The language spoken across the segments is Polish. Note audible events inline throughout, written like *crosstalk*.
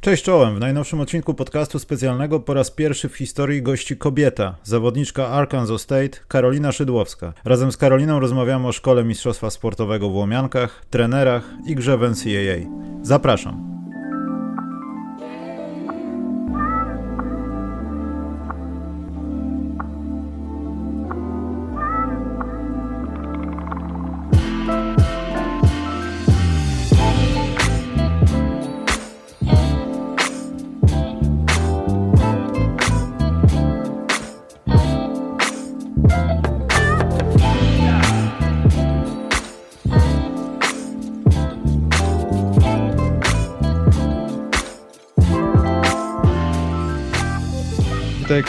Cześć czołem. W najnowszym odcinku podcastu specjalnego po raz pierwszy w historii gości kobieta, zawodniczka Arkansas State, Karolina Szydłowska. Razem z Karoliną rozmawiamy o szkole mistrzostwa sportowego w Łomiankach, trenerach i grze w NCAA. Zapraszam.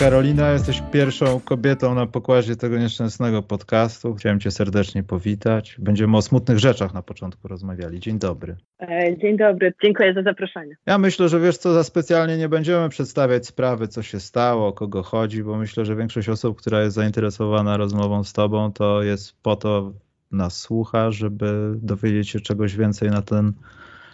Karolina, jesteś pierwszą kobietą na pokładzie tego nieszczęsnego podcastu. Chciałem cię serdecznie powitać. Będziemy o smutnych rzeczach na początku rozmawiali. Dzień dobry. E, dzień dobry, dziękuję za zaproszenie. Ja myślę, że wiesz co, za specjalnie nie będziemy przedstawiać sprawy, co się stało, o kogo chodzi, bo myślę, że większość osób, która jest zainteresowana rozmową z tobą, to jest po to nas słucha, żeby dowiedzieć się czegoś więcej na ten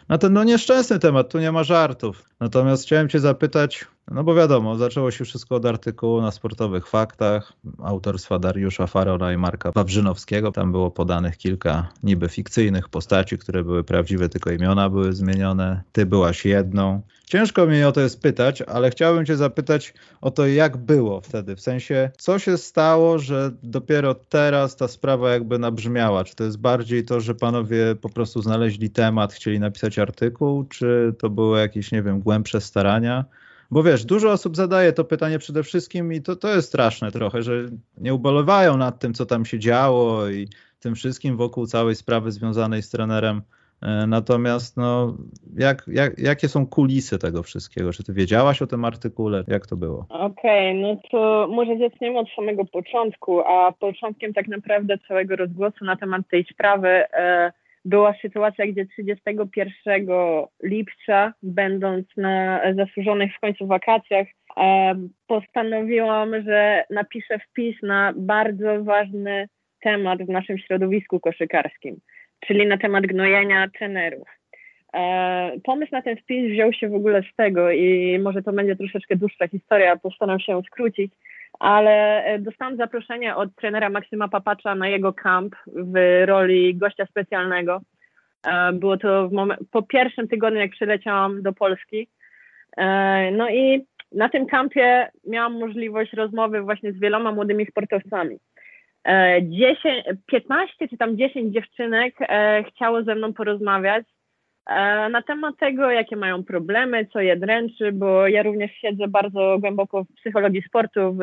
na ten no nieszczęsny temat, tu nie ma żartów. Natomiast chciałem cię zapytać, no bo wiadomo, zaczęło się wszystko od artykułu na sportowych faktach autorstwa Dariusza Farora i Marka Wawrzynowskiego. Tam było podanych kilka niby fikcyjnych postaci, które były prawdziwe, tylko imiona były zmienione. Ty byłaś jedną. Ciężko mi o to jest pytać, ale chciałbym cię zapytać o to, jak było wtedy. W sensie, co się stało, że dopiero teraz ta sprawa jakby nabrzmiała? Czy to jest bardziej to, że panowie po prostu znaleźli temat, chcieli napisać artykuł, czy to były jakieś, nie wiem, głębsze starania? Bo wiesz, dużo osób zadaje to pytanie przede wszystkim i to, to jest straszne trochę, że nie ubolewają nad tym, co tam się działo i tym wszystkim wokół całej sprawy związanej z trenerem. E, natomiast no, jak, jak, jakie są kulisy tego wszystkiego? Czy ty wiedziałaś o tym artykule? Jak to było? Okej, okay, no to może zaczniemy od samego początku, a początkiem tak naprawdę całego rozgłosu na temat tej sprawy e, była sytuacja, gdzie 31 lipca, będąc na zasłużonych w końcu wakacjach, postanowiłam, że napiszę wpis na bardzo ważny temat w naszym środowisku koszykarskim, czyli na temat gnojenia trenerów. E, pomysł na ten wpis wziął się w ogóle z tego i może to będzie troszeczkę dłuższa historia, postaram się skrócić, ale e, dostałam zaproszenie od trenera Maksyma Papacza na jego kamp w roli gościa specjalnego. E, było to po pierwszym tygodniu, jak przyleciałam do Polski. E, no i na tym kampie miałam możliwość rozmowy właśnie z wieloma młodymi sportowcami. 10, 15 czy tam 10 dziewczynek chciało ze mną porozmawiać na temat tego, jakie mają problemy, co je dręczy, bo ja również siedzę bardzo głęboko w psychologii sportu, w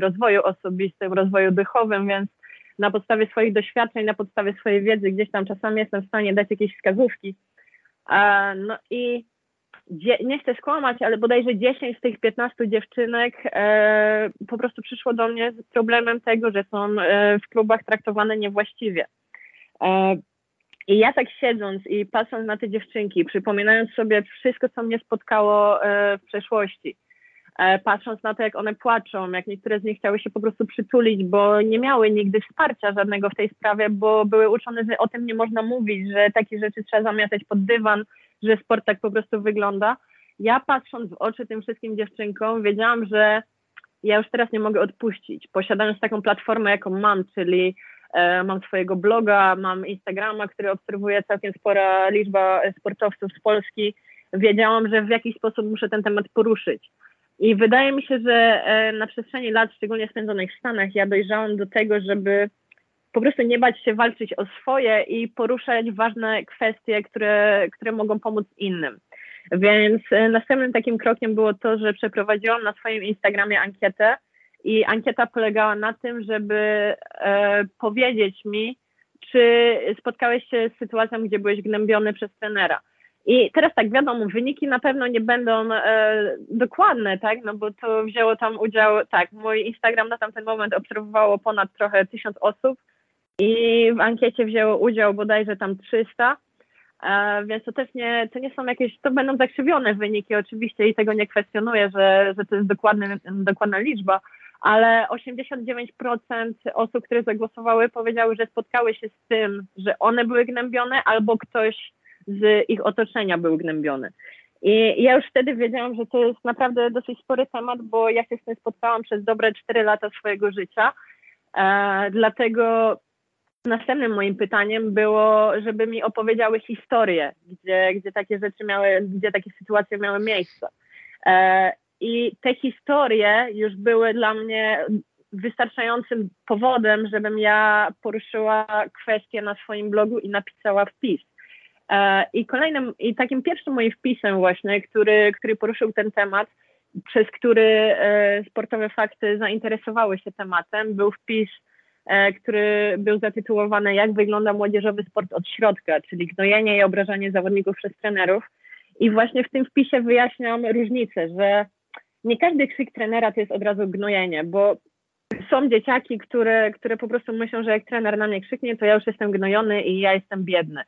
rozwoju osobistym, rozwoju duchowym, więc na podstawie swoich doświadczeń, na podstawie swojej wiedzy gdzieś tam czasami jestem w stanie dać jakieś wskazówki. E, no i nie chcę skłamać, ale bodajże 10 z tych 15 dziewczynek e, po prostu przyszło do mnie z problemem tego, że są w klubach traktowane niewłaściwie. I ja tak siedząc i patrząc na te dziewczynki, przypominając sobie wszystko, co mnie spotkało e, w przeszłości, e, patrząc na to, jak one płaczą, jak niektóre z nich chciały się po prostu przytulić, bo nie miały nigdy wsparcia żadnego w tej sprawie, bo były uczone, że o tym nie można mówić, że takie rzeczy trzeba zamiatać pod dywan, że sport tak po prostu wygląda. Ja patrząc w oczy tym wszystkim dziewczynkom, wiedziałam, że ja już teraz nie mogę odpuścić. Posiadając taką platformę, jaką mam, czyli mam swojego bloga, mam Instagrama, który obserwuje całkiem spora liczba sportowców z Polski. Wiedziałam, że w jakiś sposób muszę ten temat poruszyć. I wydaje mi się, że e, na przestrzeni lat, szczególnie spędzonych w Stanach, ja dojrzałam do tego, żeby po prostu nie bać się walczyć o swoje i poruszać ważne kwestie, które, które mogą pomóc innym. Więc e, następnym takim krokiem było to, że przeprowadziłam na swoim Instagramie ankietę, i ankieta polegała na tym, żeby e, powiedzieć mi, czy spotkałeś się z sytuacją, gdzie byłeś gnębiony przez trenera. I teraz tak, wiadomo, wyniki na pewno nie będą e, dokładne, tak, no bo to wzięło tam udział, tak, mój Instagram na tamten moment obserwowało ponad trochę tysiąc osób i w ankiecie wzięło udział bodajże tam 300, e, więc to też nie, to nie są jakieś, to będą zakrzywione wyniki oczywiście i tego nie kwestionuję, że, że to jest dokładny, dokładna liczba, ale 89% osób, które zagłosowały, powiedziały, że spotkały się z tym, że one były gnębione albo ktoś z ich otoczenia był gnębiony. I ja już wtedy wiedziałam, że to jest naprawdę dosyć spory temat, bo ja się z tym spotkałam przez dobre 4 lata swojego życia. E, dlatego następnym moim pytaniem było, żeby mi opowiedziały historię, gdzie, gdzie takie rzeczy miały, gdzie takie sytuacje miały miejsce. E, I te historie już były dla mnie wystarczającym powodem, żebym ja poruszyła kwestię na swoim blogu i napisała wpis. E, I kolejnym, i takim pierwszym moim wpisem właśnie, który, który poruszył ten temat, przez który e, sportowe fakty zainteresowały się tematem, był wpis, e, który był zatytułowany Jak wygląda młodzieżowy sport od środka, czyli gnojenie i obrażanie zawodników przez trenerów. I właśnie w tym wpisie wyjaśniam różnicę, że nie każdy krzyk trenera to jest od razu gnojenie, bo są dzieciaki, które, które po prostu myślą, że jak trener na mnie krzyknie, to ja już jestem gnojony i ja jestem biedny.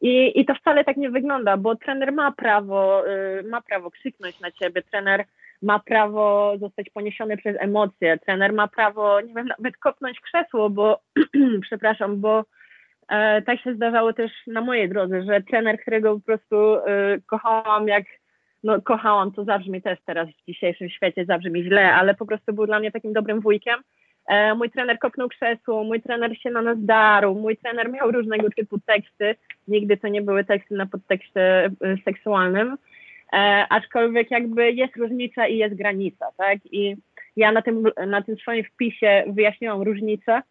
I, I to wcale tak nie wygląda, bo trener ma prawo, y, ma prawo krzyknąć na ciebie, trener ma prawo zostać poniesiony przez emocje, trener ma prawo, nie wiem, nawet kopnąć krzesło, bo, *clears throat* przepraszam, bo e, tak się zdarzało też na mojej drodze, że trener, którego po prostu e, kochałam jak, no kochałam, to zabrzmi też teraz w dzisiejszym świecie, zabrzmi źle, ale po prostu był dla mnie takim dobrym wujkiem, E, mój trener kopnął krzesło, mój trener się na nas darł, mój trener miał różnego typu teksty. Nigdy to nie były teksty na podtekście e, seksualnym, e, aczkolwiek jakby jest różnica i jest granica, tak? I ja na tym, na tym swoim wpisie wyjaśniłam różnicę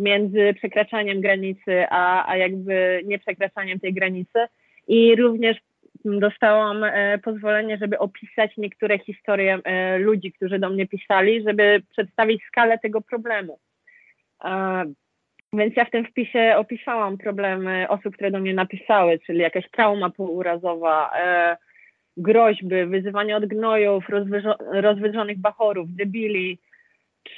między przekraczaniem granicy, a, a jakby nieprzekraczaniem tej granicy. I również dostałam e, pozwolenie, żeby opisać niektóre historie e, ludzi, którzy do mnie pisali, żeby przedstawić skalę tego problemu. E, więc ja w tym wpisie opisałam problemy osób, które do mnie napisały, czyli jakaś trauma półurazowa, groźby, wyzywanie od gnojów, rozwydrzonych bachorów, debili,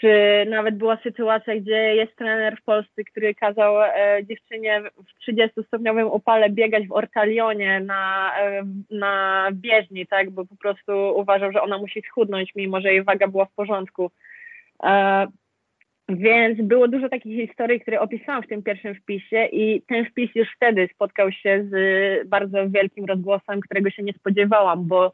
czy nawet była sytuacja, gdzie jest trener w Polsce, który kazał e, dziewczynie w 30-stopniowym upale biegać w ortalionie na, e, na bieżni, tak, bo po prostu uważał, że ona musi schudnąć, mimo że jej waga była w porządku. E, więc było dużo takich historii, które opisałam w tym pierwszym wpisie i ten wpis już wtedy spotkał się z bardzo wielkim rozgłosem, którego się nie spodziewałam, bo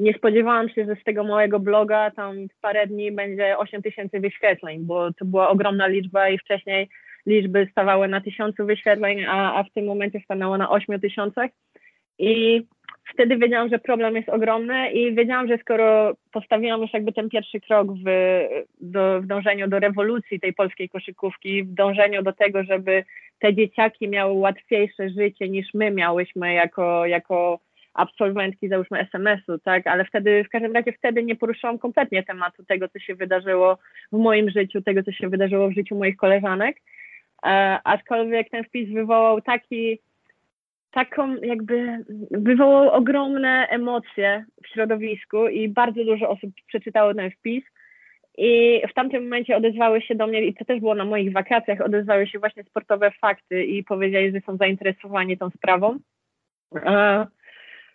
nie spodziewałam się, że z tego małego bloga tam w parę dni będzie 8 tysięcy wyświetleń, bo to była ogromna liczba i wcześniej liczby stawały na tysiącu wyświetleń, a, a w tym momencie stanęło na 8 tysiącach. I wtedy wiedziałam, że problem jest ogromny i wiedziałam, że skoro postawiłam już jakby ten pierwszy krok w, do, w dążeniu do rewolucji tej polskiej koszykówki, w dążeniu do tego, żeby te dzieciaki miały łatwiejsze życie niż my miałyśmy jako, jako absolwentki, załóżmy SMS-u, tak, ale wtedy, w każdym razie wtedy nie poruszyłam kompletnie tematu tego, co się wydarzyło w moim życiu, tego, co się wydarzyło w życiu moich koleżanek, e, aczkolwiek ten wpis wywołał taki, taką jakby, wywołał ogromne emocje w środowisku i bardzo dużo osób przeczytało ten wpis, i w tamtym momencie odezwały się do mnie, i to też było na moich wakacjach, odezwały się właśnie sportowe fakty i powiedzieli, że są zainteresowani tą sprawą.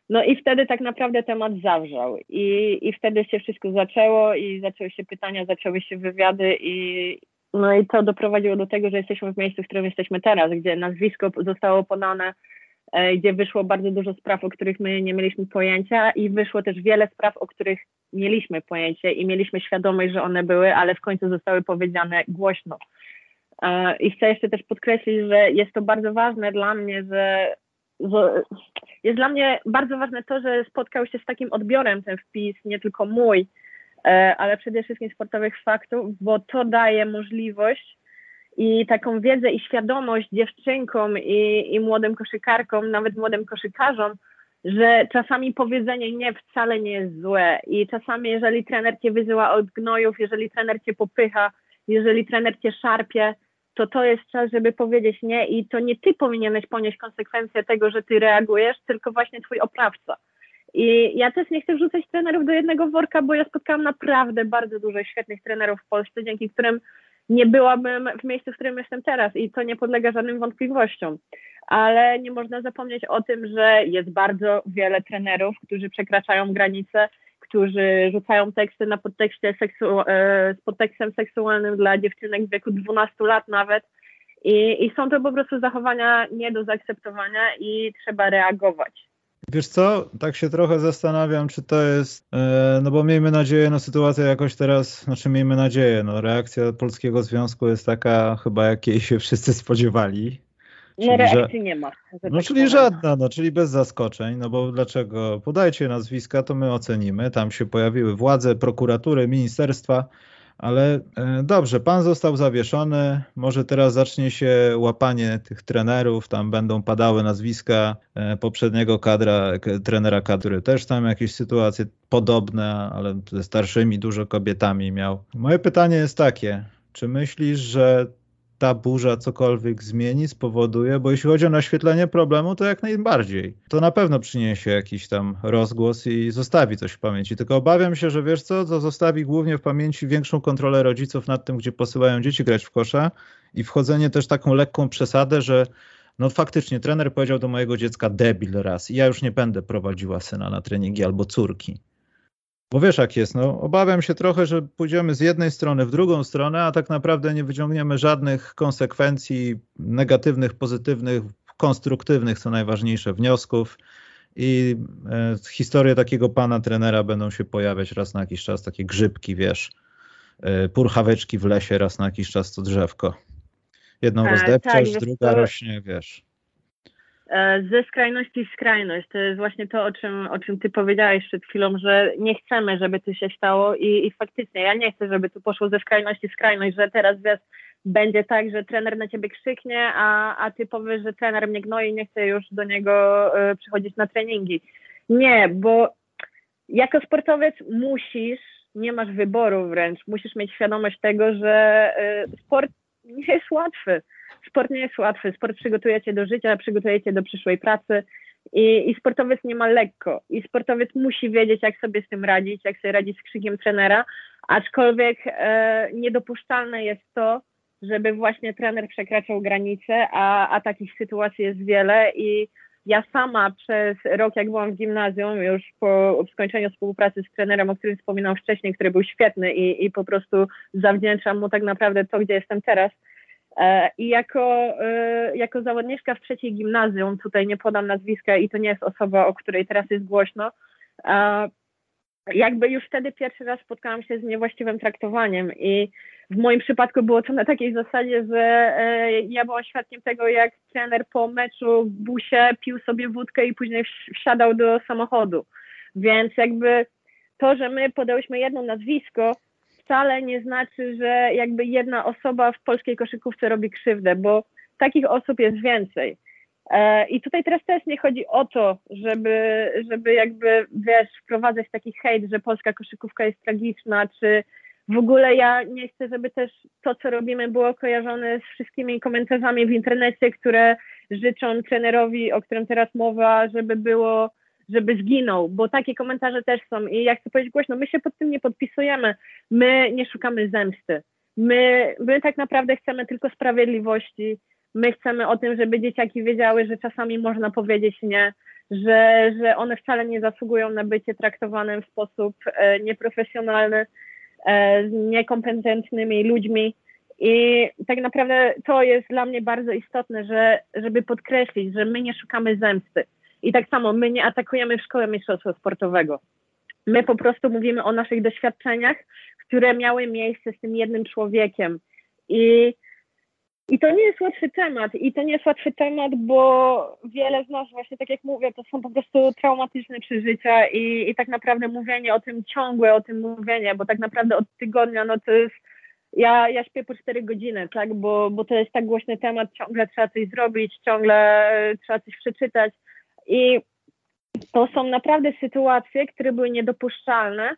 No i wtedy tak naprawdę temat zawrzał i, i wtedy się wszystko zaczęło i zaczęły się pytania, zaczęły się wywiady i no i to doprowadziło do tego, że jesteśmy w miejscu, w którym jesteśmy teraz, gdzie nazwisko zostało podane, e, gdzie wyszło bardzo dużo spraw, o których my nie mieliśmy pojęcia i wyszło też wiele spraw, o których mieliśmy pojęcie i mieliśmy świadomość, że one były, ale w końcu zostały powiedziane głośno. E, I chcę jeszcze też podkreślić, że jest to bardzo ważne dla mnie, że jest dla mnie bardzo ważne to, że spotkał się z takim odbiorem ten wpis, nie tylko mój, e, ale przede wszystkim sportowych faktów, bo to daje możliwość i taką wiedzę i świadomość dziewczynkom i, i młodym koszykarkom, nawet młodym koszykarzom, że czasami powiedzenie nie wcale nie jest złe i czasami jeżeli trener cię wyzyła od gnojów, jeżeli trener cię popycha, jeżeli trener cię szarpie, to to jest czas, żeby powiedzieć nie i to nie ty powinieneś ponieść konsekwencje tego, że ty reagujesz, tylko właśnie twój oprawca. I ja też nie chcę wrzucać trenerów do jednego worka, bo ja spotkałam naprawdę bardzo dużo świetnych trenerów w Polsce, dzięki którym nie byłabym w miejscu, w którym jestem teraz i to nie podlega żadnym wątpliwościom. Ale nie można zapomnieć o tym, że jest bardzo wiele trenerów, którzy przekraczają granice którzy rzucają teksty na podtekście seksu, e, z podtekstem seksualnym dla dziewczynek w wieku 12 lat nawet. I, I są to po prostu zachowania nie do zaakceptowania i trzeba reagować. Wiesz co, tak się trochę zastanawiam, czy to jest, e, no bo miejmy nadzieję, no sytuacja jakoś teraz, znaczy miejmy nadzieję, no reakcja Polskiego Związku jest taka chyba, jakiej się wszyscy spodziewali. No reakcji że, nie ma. No tak czyli powiem. żadna, no czyli bez zaskoczeń, no bo dlaczego? Podajcie nazwiska, to my ocenimy. Tam się pojawiły władze, prokuratury, ministerstwa, ale e, dobrze, pan został zawieszony, może teraz zacznie się łapanie tych trenerów, tam będą padały nazwiska e, poprzedniego kadra, trenera kadry, też tam jakieś sytuacje podobne, ale ze starszymi dużo kobietami miał. Moje pytanie jest takie, czy myślisz, że ta burza cokolwiek zmieni, spowoduje, bo jeśli chodzi o naświetlenie problemu, to jak najbardziej. To na pewno przyniesie jakiś tam rozgłos i zostawi coś w pamięci. Tylko obawiam się, że wiesz co, to zostawi głównie w pamięci większą kontrolę rodziców nad tym, gdzie posyłają dzieci grać w kosza i wchodzenie też taką lekką przesadę, że no faktycznie trener powiedział do mojego dziecka debil raz i ja już nie będę prowadziła syna na treningi albo córki. Bo wiesz jak jest, no obawiam się trochę, że pójdziemy z jednej strony w drugą stronę, a tak naprawdę nie wyciągniemy żadnych konsekwencji negatywnych, pozytywnych, konstruktywnych, co najważniejsze, wniosków. I e, historie takiego pana trenera będą się pojawiać raz na jakiś czas, takie grzybki, wiesz, e, purchaweczki w lesie raz na jakiś czas to drzewko. Jedną e, rozdepczesz, tak, druga to... rośnie, wiesz. E, ze skrajności w skrajność. To jest właśnie to, o czym, o czym ty powiedziałeś przed chwilą, że nie chcemy, żeby to się stało i, i faktycznie ja nie chcę, żeby tu poszło ze skrajności w skrajność, że teraz wiesz, będzie tak, że trener na ciebie krzyknie, a, a ty powiesz, że trener mnie gnoi i nie chce już do niego y, przychodzić na treningi. Nie, bo jako sportowiec musisz, nie masz wyboru wręcz, musisz mieć świadomość tego, że y, sport nie jest łatwy sport nie jest łatwy. Sport przygotuje cię do życia, przygotuje cię do przyszłej pracy. I, I sportowiec nie ma lekko. I sportowiec musi wiedzieć, jak sobie z tym radzić, jak sobie radzić z krzykiem trenera. Aczkolwiek e, niedopuszczalne jest to, żeby właśnie trener przekraczał granice, a, a takich sytuacji jest wiele. I ja sama przez rok, jak byłam w gimnazjum, już po skończeniu współpracy z trenerem, o którym wspominał wcześniej, który był świetny i, i po prostu zawdzięczam mu tak naprawdę to, gdzie jestem teraz, I jako, e, jako zawodniczka w trzeciej gimnazjum, tutaj nie podam nazwiska i to nie jest osoba, o której teraz jest głośno, e, jakby już wtedy pierwszy raz spotkałam się z niewłaściwym traktowaniem i w moim przypadku było to na takiej zasadzie, że ja byłam świadkiem tego, jak trener po meczu w busie pił sobie wódkę i później wsiadał do samochodu. Więc jakby to, że my podałyśmy jedno nazwisko, wcale nie znaczy, że jakby jedna osoba w polskiej koszykówce robi krzywdę, bo takich osób jest więcej. E, I tutaj teraz też nie chodzi o to, żeby, żeby jakby, wiesz, wprowadzać taki hejt, że polska koszykówka jest tragiczna, czy w ogóle ja nie chcę, żeby też to, co robimy, było kojarzone z wszystkimi komentarzami w internecie, które życzą trenerowi, o którym teraz mowa, żeby było żeby zginął, bo takie komentarze też są i ja chcę powiedzieć głośno, my się pod tym nie podpisujemy, my nie szukamy zemsty, my, my tak naprawdę chcemy tylko sprawiedliwości, my chcemy o tym, żeby dzieciaki wiedziały, że czasami można powiedzieć nie, że, że one wcale nie zasługują na bycie traktowane w sposób e, nieprofesjonalny, e, z niekompetentnymi ludźmi. I tak naprawdę to jest dla mnie bardzo istotne, że, żeby podkreślić, że my nie szukamy zemsty. I tak samo my nie atakujemy w szkole mistrzostwa sportowego. My po prostu mówimy o naszych doświadczeniach, które miały miejsce z tym jednym człowiekiem. I, I to nie jest łatwy temat. I to nie jest łatwy temat, bo wiele z nas, właśnie tak jak mówię, to są po prostu traumatyczne przeżycia i, i tak naprawdę mówienie o tym ciągłe, o tym mówienie, bo tak naprawdę od tygodnia, no to jest ja, ja śpię po 4 godziny, tak, bo, bo to jest tak głośny temat, ciągle trzeba coś zrobić, ciągle trzeba coś przeczytać, i to są naprawdę sytuacje, które były niedopuszczalne,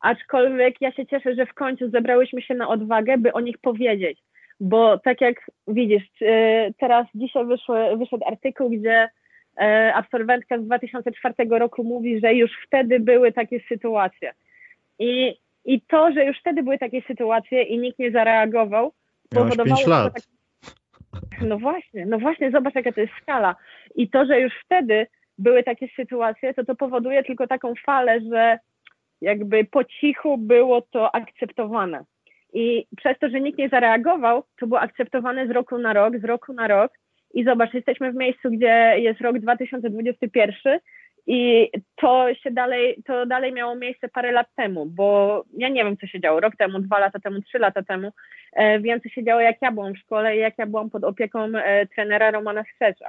aczkolwiek ja się cieszę, że w końcu zebrałyśmy się na odwagę, by o nich powiedzieć. Bo tak jak widzisz, e, teraz dzisiaj wyszły, wyszedł artykuł, gdzie e, absolwentka z 2004 roku mówi, że już wtedy były takie sytuacje. I, i to, że już wtedy były takie sytuacje i nikt nie zareagował, powodowało, 5 lat. Tak, no właśnie, no właśnie, zobacz jaka to jest skala. I to, że już wtedy były takie sytuacje, to to powoduje tylko taką falę, że jakby po cichu było to akceptowane. I przez to, że nikt nie zareagował, to było akceptowane z roku na rok, z roku na rok. I zobacz, jesteśmy w miejscu, gdzie jest rok 2021 I to się dalej, to dalej miało miejsce parę lat temu, bo ja nie wiem, co się działo rok temu, dwa lata temu, trzy lata temu. E, co się działo, jak ja byłam w szkole i jak ja byłam pod opieką e, trenera Romana Strzecza.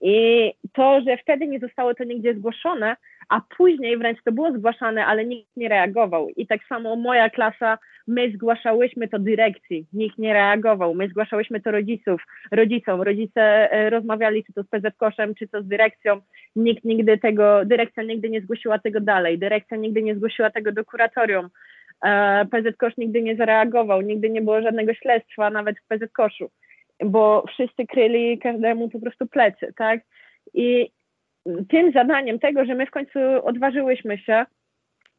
I to, że wtedy nie zostało to nigdzie zgłoszone, a później wręcz to było zgłaszane, ale nikt nie reagował. I tak samo moja klasa, my zgłaszałyśmy to dyrekcji, nikt nie reagował. My zgłaszałyśmy to rodziców, rodzicom. Rodzice e, rozmawiali czy to z PZ Koszem, czy to z dyrekcją. Nikt nigdy tego, dyrekcja nigdy nie zgłosiła tego dalej. Dyrekcja nigdy nie zgłosiła tego do kuratorium. E, PZ Kosz nigdy nie zareagował, nigdy nie było żadnego śledztwa, nawet w PZ Koszu bo wszyscy kryli każdemu po prostu plecy, tak? I tym zadaniem tego, że my w końcu odważyłyśmy się,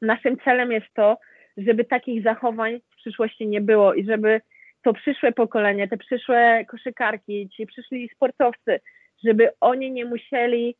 naszym celem jest to, żeby takich zachowań w przyszłości nie było i żeby to przyszłe pokolenie, te przyszłe koszykarki, ci przyszli sportowcy, żeby oni nie musieli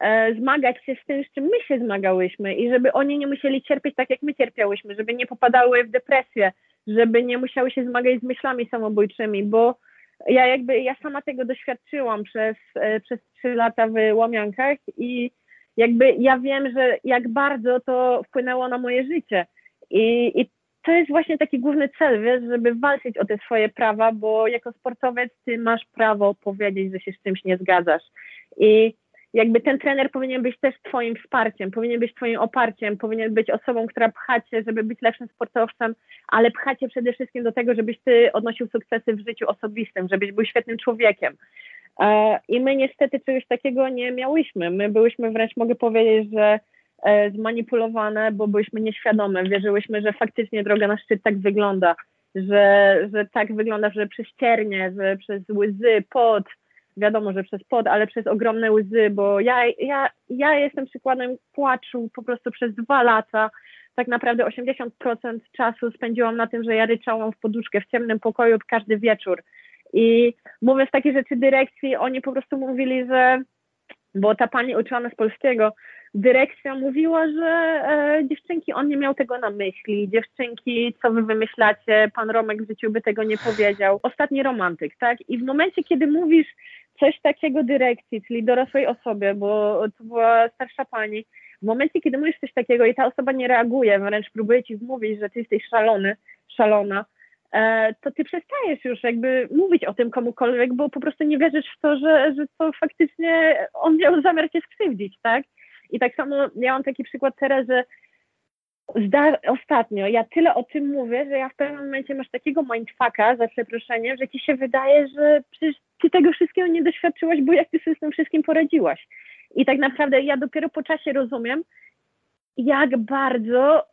e, zmagać się z tym, z czym my się zmagałyśmy i żeby oni nie musieli cierpieć tak, jak my cierpiałyśmy, żeby nie popadały w depresję, żeby nie musiały się zmagać z myślami samobójczymi, bo ja jakby, ja sama tego doświadczyłam przez, e, przez trzy lata w Łomiankach i jakby ja wiem, że jak bardzo to wpłynęło na moje życie. I, i to jest właśnie taki główny cel, wiesz, żeby walczyć o te swoje prawa, bo jako sportowiec ty masz prawo powiedzieć, że się z czymś nie zgadzasz. I jakby ten trener powinien być też twoim wsparciem, powinien być twoim oparciem, powinien być osobą, która pcha cię, żeby być lepszym sportowcem, ale pcha cię przede wszystkim do tego, żebyś ty odnosił sukcesy w życiu osobistym, żebyś był świetnym człowiekiem. E, I my niestety czegoś takiego nie miałyśmy. My byłyśmy wręcz, mogę powiedzieć, że e, zmanipulowane, bo byliśmy nieświadome. Wierzyłyśmy, że faktycznie droga na szczyt tak wygląda, że, że tak wygląda, że przez ciernie, że przez łzy, pot, wiadomo, że przez pod, ale przez ogromne łzy, bo ja, ja, ja jestem przykładem płaczu po prostu przez dwa lata. Tak naprawdę 80% czasu spędziłam na tym, że ja ryczałam w poduszkę w ciemnym pokoju każdy wieczór. I mówiąc takie rzeczy dyrekcji, oni po prostu mówili, że, bo ta pani uczyła nas polskiego, dyrekcja mówiła, że e, dziewczynki, on nie miał tego na myśli, dziewczynki, co wy wymyślacie, pan Romek w życiu by tego nie powiedział. Ostatni romantyk, tak? I w momencie, kiedy mówisz coś takiego dyrekcji, czyli dorosłej osobie, bo to była starsza pani, w momencie, kiedy mówisz coś takiego i ta osoba nie reaguje, wręcz próbuje ci wmówić, że ty jesteś szalony, szalona, e, to ty przestajesz już jakby mówić o tym komukolwiek, bo po prostu nie wierzysz w to, że, że to faktycznie on miał zamiar cię skrzywdzić, tak? I tak samo ja mam taki przykład teraz, że ostatnio ja tyle o tym mówię, że ja w pewnym momencie masz takiego mindfucka, za przeproszeniem, że ci się wydaje, że przecież ty tego wszystkiego nie doświadczyłaś, bo jak ty sobie z tym wszystkim poradziłaś. I tak naprawdę ja dopiero po czasie rozumiem, jak bardzo,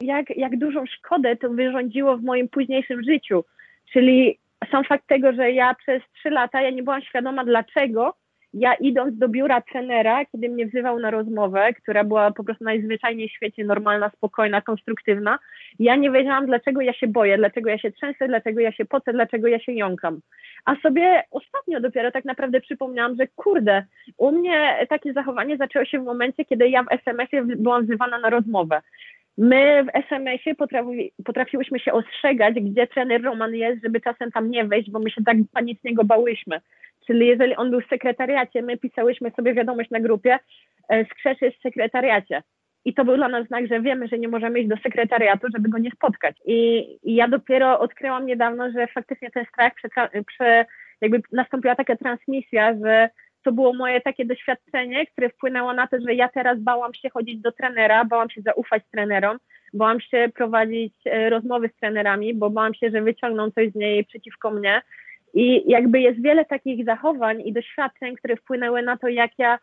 jak, jak dużą szkodę to wyrządziło w moim późniejszym życiu. Czyli sam fakt tego, że ja przez trzy lata ja nie byłam świadoma dlaczego, ja idąc do biura trenera, kiedy mnie wzywał na rozmowę, która była po prostu najzwyczajniej w świecie normalna, spokojna, konstruktywna, ja nie wiedziałam, dlaczego ja się boję, dlaczego ja się trzęsę, dlaczego ja się pocę, dlaczego ja się jąkam. A sobie ostatnio dopiero tak naprawdę przypomniałam, że kurde, u mnie takie zachowanie zaczęło się w momencie, kiedy ja w SMS-ie byłam wzywana na rozmowę. My w SMS-ie potrafi, potrafiłyśmy się ostrzegać, gdzie trener Roman jest, żeby czasem tam nie wejść, bo my się tak panicznie go bałyśmy. Czyli jeżeli on był w sekretariacie, my pisałyśmy sobie wiadomość na grupie, e, skrzeszy jest w sekretariacie. I to był dla nas znak, że wiemy, że nie możemy iść do sekretariatu, żeby go nie spotkać. I, i ja dopiero odkryłam niedawno, że faktycznie ten strach, prze, prze, jakby nastąpiła taka transmisja, że to było moje takie doświadczenie, które wpłynęło na to, że ja teraz bałam się chodzić do trenera, bałam się zaufać trenerom, bałam się prowadzić e, rozmowy z trenerami, bo bałam się, że wyciągną coś z niej przeciwko mnie, i jakby jest wiele takich zachowań i doświadczeń, które wpłynęły na to, jak ja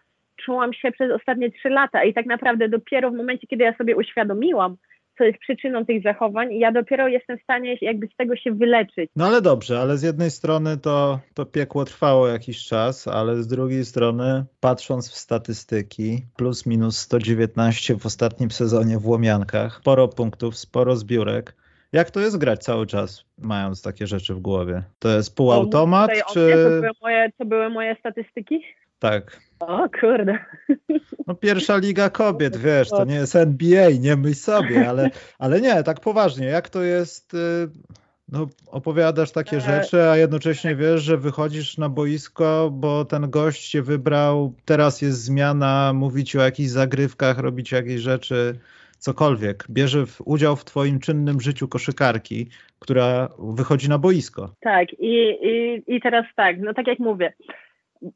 czułam się przez ostatnie trzy lata. I tak naprawdę dopiero w momencie, kiedy ja sobie uświadomiłam, co jest przyczyną tych zachowań, ja dopiero jestem w stanie jakby z tego się wyleczyć. No ale dobrze, ale z jednej strony to, to piekło trwało jakiś czas, ale z drugiej strony, patrząc w statystyki, plus minus 119 w ostatnim sezonie w Łomiankach, sporo punktów, sporo zbiórek, jak to jest grać cały czas, mając takie rzeczy w głowie? To jest półautomat, o, czy... To były, moje, to były moje statystyki? Tak. O kurde. No pierwsza liga kobiet, *laughs* wiesz, to nie jest NBA, nie myśl sobie, ale, ale nie, tak poważnie, jak to jest... Y, No, opowiadasz takie e... rzeczy, a jednocześnie wiesz, że wychodzisz na boisko, bo ten gość cię wybrał, teraz jest zmiana, mówić o jakichś zagrywkach, robić jakieś rzeczy, cokolwiek. Bierze w, udział w twoim czynnym życiu koszykarki, która wychodzi na boisko. Tak, i, i, i teraz tak, no tak jak mówię,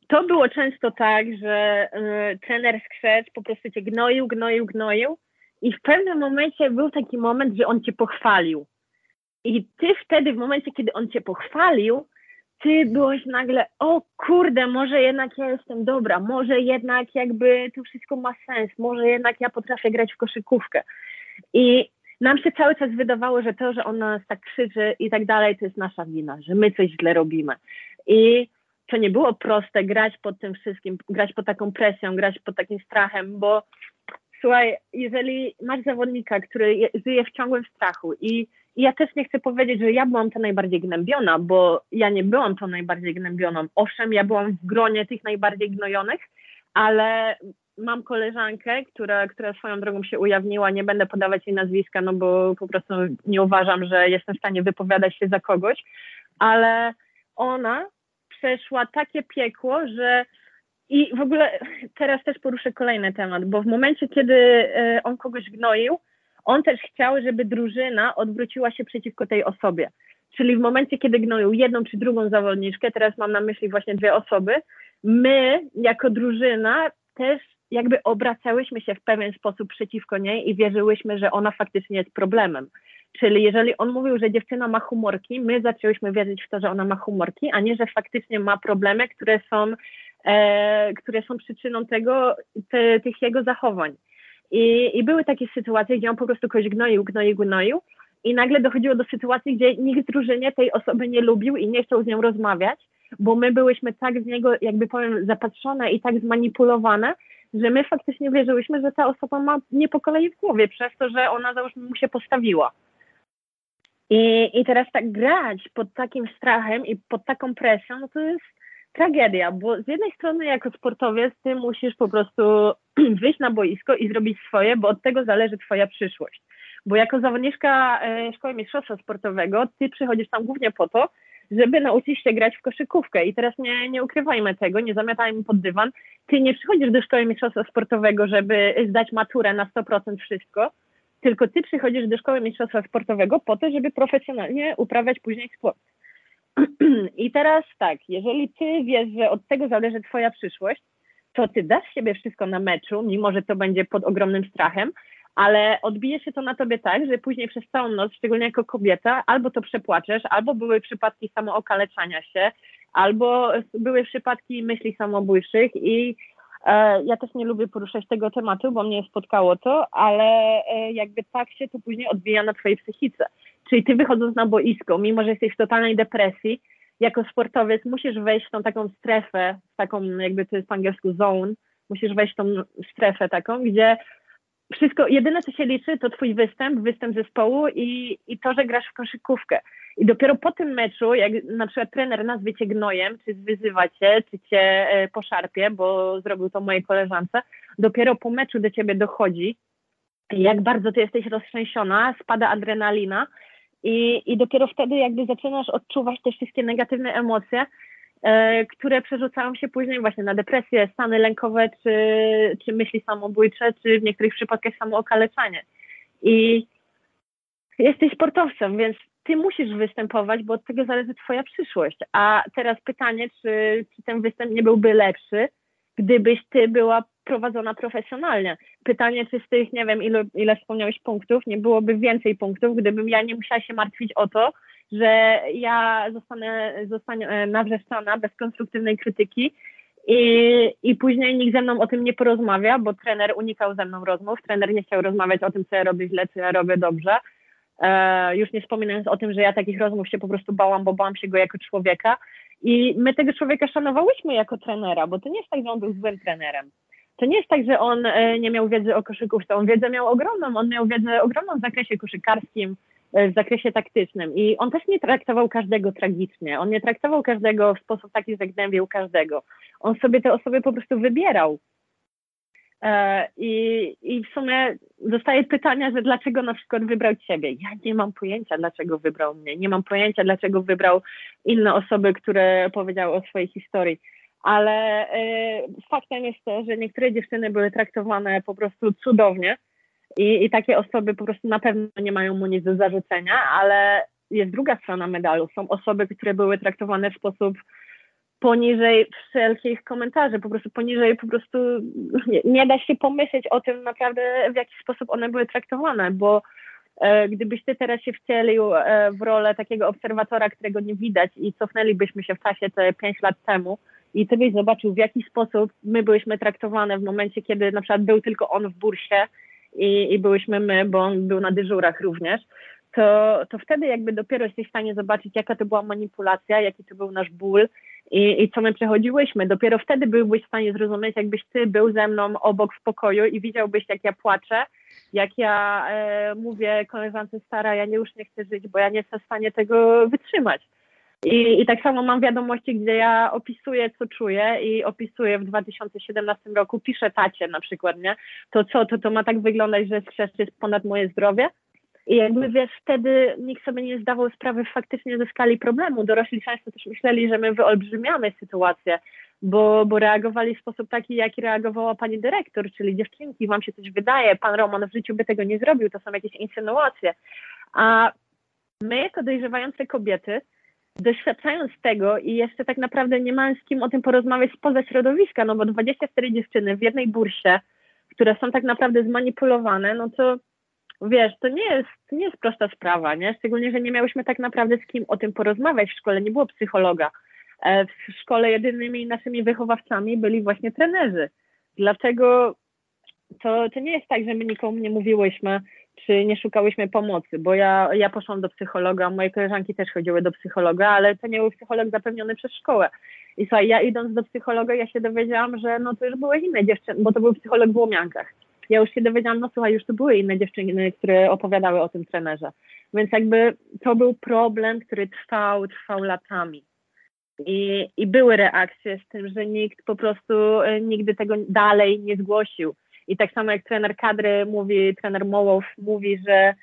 to było często tak, że y, trener skrzecz po prostu cię gnoił, gnoił, gnoił i w pewnym momencie był taki moment, że on cię pochwalił. I ty wtedy, w momencie, kiedy on cię pochwalił, ty byłeś nagle, o kurde, może jednak ja jestem dobra, może jednak jakby to wszystko ma sens, może jednak ja potrafię grać w koszykówkę. I nam się cały czas wydawało, że to, że on nas tak krzyczy i tak dalej, to jest nasza wina, że my coś źle robimy. I to nie było proste grać pod tym wszystkim, grać pod taką presją, grać pod takim strachem, bo słuchaj, jeżeli masz zawodnika, który je, żyje w ciągłym strachu i, i ja też nie chcę powiedzieć, że ja byłam ta najbardziej gnębiona, bo ja nie byłam tą najbardziej gnębioną. Owszem, ja byłam w gronie tych najbardziej gnojonych, ale mam koleżankę, która, która swoją drogą się ujawniła, nie będę podawać jej nazwiska, no bo po prostu nie uważam, że jestem w stanie wypowiadać się za kogoś, ale ona przeszła takie piekło, że i w ogóle teraz też poruszę kolejny temat, bo w momencie, kiedy e, on kogoś gnoił, on też chciał, żeby drużyna odwróciła się przeciwko tej osobie. Czyli w momencie, kiedy gnoił jedną czy drugą zawodniczkę, teraz mam na myśli właśnie dwie osoby, my jako drużyna też jakby obracałyśmy się w pewien sposób przeciwko niej i wierzyłyśmy, że ona faktycznie jest problemem. Czyli jeżeli on mówił, że dziewczyna ma humorki, my zaczęłyśmy wierzyć w to, że ona ma humorki, a nie, że faktycznie ma problemy, które są, e, które są przyczyną tego, te, tych jego zachowań. I, I były takie sytuacje, gdzie on po prostu kogoś gnoił, gnoił, gnoił i nagle dochodziło do sytuacji, gdzie nikt w drużynie tej osoby nie lubił i nie chciał z nią rozmawiać, bo my byłyśmy tak z niego, jakby powiem, zapatrzone i tak zmanipulowane, że my faktycznie wierzyłyśmy, że ta osoba ma nie po kolei w głowie, przez to, że ona załóżmy mu się postawiła. I, I teraz tak grać pod takim strachem i pod taką presją, no to jest tragedia, bo z jednej strony jako sportowiec ty musisz po prostu *clears throat* wyjść na boisko i zrobić swoje, bo od tego zależy twoja przyszłość. Bo jako zawodniczka e, Szkoły Mistrzostwa Sportowego ty przychodzisz tam głównie po to, żeby nauczyć się grać w koszykówkę. I teraz nie, nie ukrywajmy tego, nie zamiatajmy pod dywan. Ty nie przychodzisz do Szkoły Mistrzostwa Sportowego, żeby zdać maturę na 100% wszystko, tylko ty przychodzisz do szkoły mistrzostwa sportowego po to, żeby profesjonalnie uprawiać później sport. I teraz tak, jeżeli ty wiesz, że od tego zależy twoja przyszłość, to ty dasz siebie wszystko na meczu, mimo że to będzie pod ogromnym strachem, ale odbije się to na tobie tak, że później przez całą noc, szczególnie jako kobieta, albo to przepłaczesz, albo były przypadki samookaleczania się, albo były przypadki myśli samobójczych i E, ja też nie lubię poruszać tego tematu, bo mnie spotkało to, ale e, jakby tak się to później odbija na twojej psychice. Czyli ty wychodząc na boisko, mimo że jesteś w totalnej depresji, jako sportowiec musisz wejść w tą taką strefę, taką jakby to jest po angielsku zone, musisz wejść w tą strefę taką, gdzie wszystko, jedyne co się liczy to twój występ, występ zespołu i, i to, że grasz w koszykówkę. I dopiero po tym meczu, jak na przykład trener nazwie cię gnojem, czy zwyzywa cię, czy cię e, poszarpie, bo zrobił to mojej koleżance, dopiero po meczu do ciebie dochodzi, jak bardzo ty jesteś roztrzęsiona, spada adrenalina i, i dopiero wtedy jakby zaczynasz odczuwać te wszystkie negatywne emocje, e, które przerzucają się później właśnie na depresję, stany lękowe, czy, czy myśli samobójcze, czy w niektórych przypadkach samookaleczanie. I jesteś sportowcem, więc ty musisz występować, bo od tego zależy twoja przyszłość. A teraz pytanie, czy, czy ten występ nie byłby lepszy, gdybyś ty była prowadzona profesjonalnie. Pytanie, czy z tych, nie wiem, ile, ile wspomniałeś punktów, nie byłoby więcej punktów, gdybym ja nie musiała się martwić o to, że ja zostanę, zostanę e, nawrzeszczana bez konstruktywnej krytyki i, i później nikt ze mną o tym nie porozmawia, bo trener unikał ze mną rozmów, trener nie chciał rozmawiać o tym, co ja robię źle, co ja robię dobrze E, już nie wspominając o tym, że ja takich rozmów się po prostu bałam, bo bałam się go jako człowieka. I my tego człowieka szanowałyśmy jako trenera, bo to nie jest tak, że on był złym trenerem. To nie jest tak, że on e, nie miał wiedzy o koszykówce. On wiedzę miał ogromną. On miał wiedzę ogromną w zakresie koszykarskim, e, w zakresie taktycznym. I on też nie traktował każdego tragicznie. On nie traktował każdego w sposób taki, że gnębił każdego. On sobie te osoby po prostu wybierał. E, I, I w sumie dostaję pytania, że dlaczego na przykład wybrał ciebie. Ja nie mam pojęcia, dlaczego wybrał mnie. Nie mam pojęcia, dlaczego wybrał inne osoby, które powiedziały o swojej historii. Ale y, faktem jest to, że niektóre dziewczyny były traktowane po prostu cudownie i, i takie osoby po prostu na pewno nie mają mu nic do zarzucenia, ale jest druga strona medalu. Są osoby, które były traktowane w sposób poniżej wszelkich komentarzy, po prostu poniżej, po prostu nie, nie, da się pomyśleć o tym naprawdę, w jaki sposób one były traktowane, bo e, gdybyś ty teraz się wcielił e, w rolę takiego obserwatora, którego nie widać i cofnęlibyśmy się w czasie te pięć lat temu i ty byś zobaczył, w jaki sposób my byliśmy traktowane w momencie, kiedy na przykład był tylko on w bursie i, i byłyśmy my, bo on był na dyżurach również, to, to wtedy jakby dopiero jesteś w stanie zobaczyć, jaka to była manipulacja, jaki to był nasz ból i, i co my przechodziłyśmy. Dopiero wtedy byłbyś w stanie zrozumieć, jakbyś ty był ze mną obok w pokoju i widziałbyś, jak ja płaczę, jak ja e, mówię koleżance stara, ja nie, już nie chcę żyć, bo ja nie jestem w stanie tego wytrzymać. I, I tak samo mam wiadomości, gdzie ja opisuję, co czuję i opisuję w 2017 roku, piszę tacie na przykład, nie? To co, to, to ma tak wyglądać, że skrzesz jest ponad moje zdrowie? I jakby wiesz, wtedy nikt sobie nie zdawał sprawy faktycznie ze skali problemu. Dorośli często też myśleli, że my wyolbrzymiamy sytuację, bo, bo reagowali w sposób taki, jaki reagowała pani dyrektor, czyli dziewczynki, wam się coś wydaje, pan Roman w życiu by tego nie zrobił, to są jakieś insynuacje. A my jako dojrzewające kobiety, doświadczając tego i jeszcze tak naprawdę nie mając z kim o tym porozmawiać spoza środowiska, no bo 24 dziewczyny w jednej bursie, które są tak naprawdę zmanipulowane, no to wiesz, to nie jest, nie jest prosta sprawa, nie? Szczególnie, że nie miałyśmy tak naprawdę z kim o tym porozmawiać w szkole, nie było psychologa. E, w szkole jedynymi naszymi wychowawcami byli właśnie trenerzy. Dlatego to, to nie jest tak, że my nikomu nie mówiłyśmy, czy nie szukałyśmy pomocy, bo ja, ja poszłam do psychologa, moje koleżanki też chodziły do psychologa, ale to nie był psycholog zapewniony przez szkołę. I słuchaj, ja idąc do psychologa, ja się dowiedziałam, że no to już były inne dziewczyny, bo to był psycholog w Łomiankach ja już się dowiedziałam, no słuchaj, już to były inne dziewczyny, które opowiadały o tym trenerze. Więc jakby to był problem, który trwał, trwał latami. I, I były reakcje z tym, że nikt po prostu e, nigdy tego dalej nie zgłosił. I tak samo jak trener kadry mówi, trener Mołow mówi, że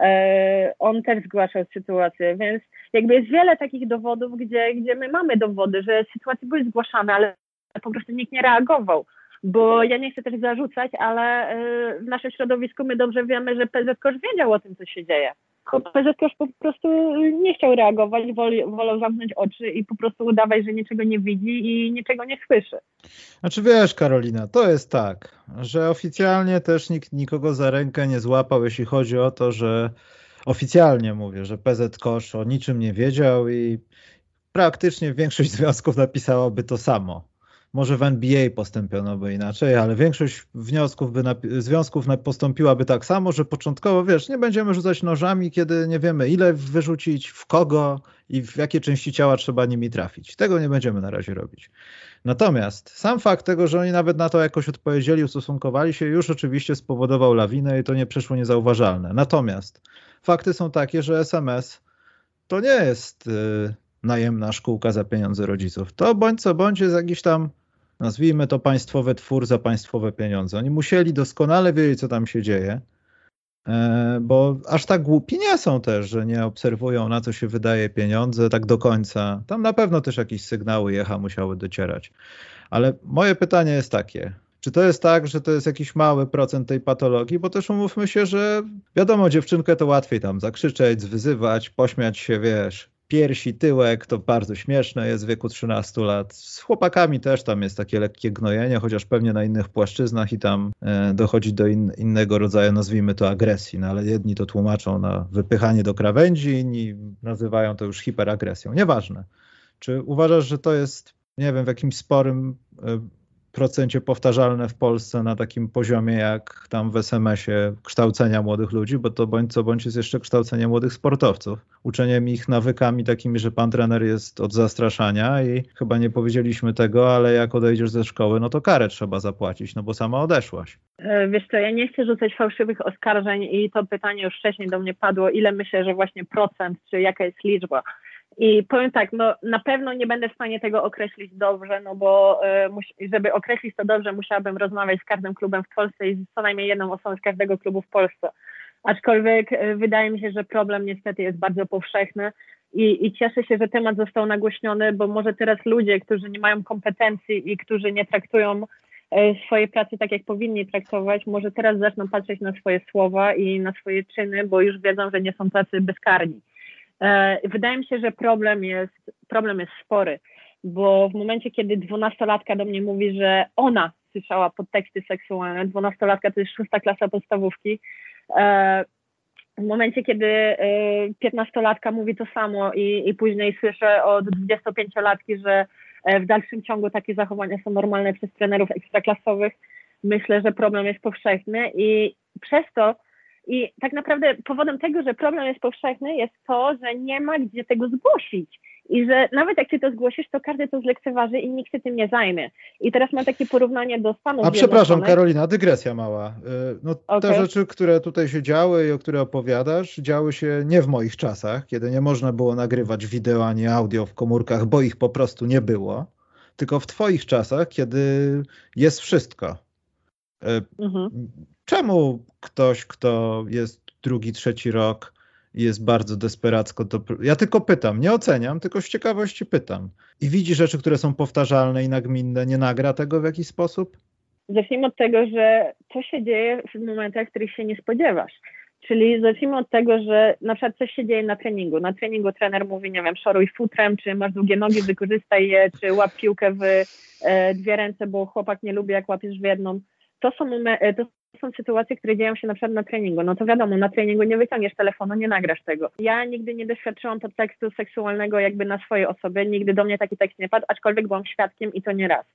e, on też zgłaszał sytuację, więc jakby jest wiele takich dowodów, gdzie, gdzie my mamy dowody, że sytuacje były zgłaszane, ale po prostu nikt nie reagował bo ja nie chcę też zarzucać, ale y, w naszym środowisku my dobrze wiemy, że PZK już wiedział o tym, co się dzieje. PZK już po prostu nie chciał reagować, woli, wolał zamknąć oczy i po prostu udawać, że niczego nie widzi i niczego nie słyszy. Znaczy wiesz, Karolina, to jest tak, że oficjalnie też nikt nikogo za rękę nie złapał, jeśli chodzi o to, że oficjalnie mówię, że PZ Kosz o niczym nie wiedział i praktycznie większość związków napisałaby to samo. Może w NBA postąpiono by inaczej, ale większość wniosków by związków postąpiłaby tak samo, że początkowo, wiesz, nie będziemy rzucać nożami, kiedy nie wiemy ile wyrzucić, w kogo i w jakie części ciała trzeba nimi trafić. Tego nie będziemy na razie robić. Natomiast sam fakt tego, że oni nawet na to jakoś odpowiedzieli, ustosunkowali się, już oczywiście spowodował lawinę i to nie przeszło niezauważalne. Natomiast fakty są takie, że SMS to nie jest yy, najemna szkółka za pieniądze rodziców. To bądź co bądź jest jakiś tam nazwijmy to państwowy twór za państwowe pieniądze. Oni musieli doskonale wiedzieć, co tam się dzieje, e, bo aż tak głupi nie są też, że nie obserwują, na co się wydaje pieniądze tak do końca. Tam na pewno też jakieś sygnały jecha musiały docierać. Ale moje pytanie jest takie, czy to jest tak, że to jest jakiś mały procent tej patologii? Bo też umówmy się, że wiadomo, dziewczynkę to łatwiej tam zakrzyczeć, zwyzywać, pośmiać się, wiesz, piersi, tyłek, to bardzo śmieszne jest w wieku 13 lat. Z chłopakami też tam jest takie lekkie gnojenie, chociaż pewnie na innych płaszczyznach i tam e, dochodzi do in, innego rodzaju, nazwijmy to agresji, no ale jedni to tłumaczą na wypychanie do krawędzi, inni nazywają to już hiperagresją. Nieważne. Czy uważasz, że to jest, nie wiem, w jakimś sporym e, procencie powtarzalne w Polsce na takim poziomie jak tam w SMS-ie kształcenia młodych ludzi, bo to bądź co bądź jest jeszcze kształcenie młodych sportowców. Uczeniem ich nawykami takimi, że pan trener jest od zastraszania i chyba nie powiedzieliśmy tego, ale jak odejdziesz ze szkoły, no to karę trzeba zapłacić, no bo sama odeszłaś. E, wiesz co, ja nie chcę rzucać fałszywych oskarżeń i to pytanie już wcześniej do mnie padło, ile myślę, że właśnie procent, czy jaka jest liczba I powiem tak, no na pewno nie będę w stanie tego określić dobrze, no bo y, żeby określić to dobrze, musiałabym rozmawiać z każdym klubem w Polsce i z co najmniej jedną osobą z każdego klubu w Polsce. Aczkolwiek y, wydaje mi się, że problem niestety jest bardzo powszechny i, i cieszę się, że temat został nagłośniony, bo może teraz ludzie, którzy nie mają kompetencji i którzy nie traktują E, swojej pracy tak, jak powinni traktować, może teraz zaczną patrzeć na swoje słowa i na swoje czyny, bo już wiedzą, że nie są tacy bezkarni. E, wydaje mi się, że problem jest, problem jest spory, bo w momencie, kiedy dwunastolatka do mnie mówi, że ona słyszała podteksty seksualne, dwunastolatka to jest szósta klasa podstawówki, e, w momencie, kiedy piętnastolatka mówi to samo i, i później słyszę od 25-latki, że E, w dalszym ciągu takie zachowania są normalne przez trenerów ekstraklasowych. Myślę, że problem jest powszechny i przez to i tak naprawdę powodem tego, że problem jest powszechny, jest to, że nie ma gdzie tego zgłosić. I że nawet jak ty to zgłosisz, to każdy to zlekceważy i nikt się tym nie zajmie. I teraz mam takie porównanie do Stanów A przepraszam, Karolina, dygresja mała. Y, no, okay. Te rzeczy, które tutaj się działy i o które opowiadasz, działy się nie w moich czasach, kiedy nie można było nagrywać wideo ani audio w komórkach, bo ich po prostu nie było, tylko w twoich czasach, kiedy jest wszystko. Y, mhm. Czemu ktoś, kto jest drugi, trzeci rok, jest bardzo desperacko. To... Ja tylko pytam, nie oceniam, tylko z ciekawości pytam. I widzi rzeczy, które są powtarzalne i nagminne, nie nagra tego w jakiś sposób? Zacznijmy od tego, że co się dzieje w momentach, których się nie spodziewasz. Czyli zacznijmy od tego, że na przykład coś się dzieje na treningu. Na treningu trener mówi, nie wiem, szoruj futrem, czy masz długie nogi, wykorzystaj je, czy łap piłkę w e, dwie ręce, bo chłopak nie lubi, jak łapiesz w jedną. To są, e, to są sytuacje, które dzieją się na przykład na treningu. No to wiadomo, na treningu nie wyciągniesz telefonu, nie nagrasz tego. Ja nigdy nie doświadczyłam podtekstu seksualnego jakby na swojej osobie, nigdy do mnie taki tekst nie padł, aczkolwiek byłam świadkiem i to nie raz.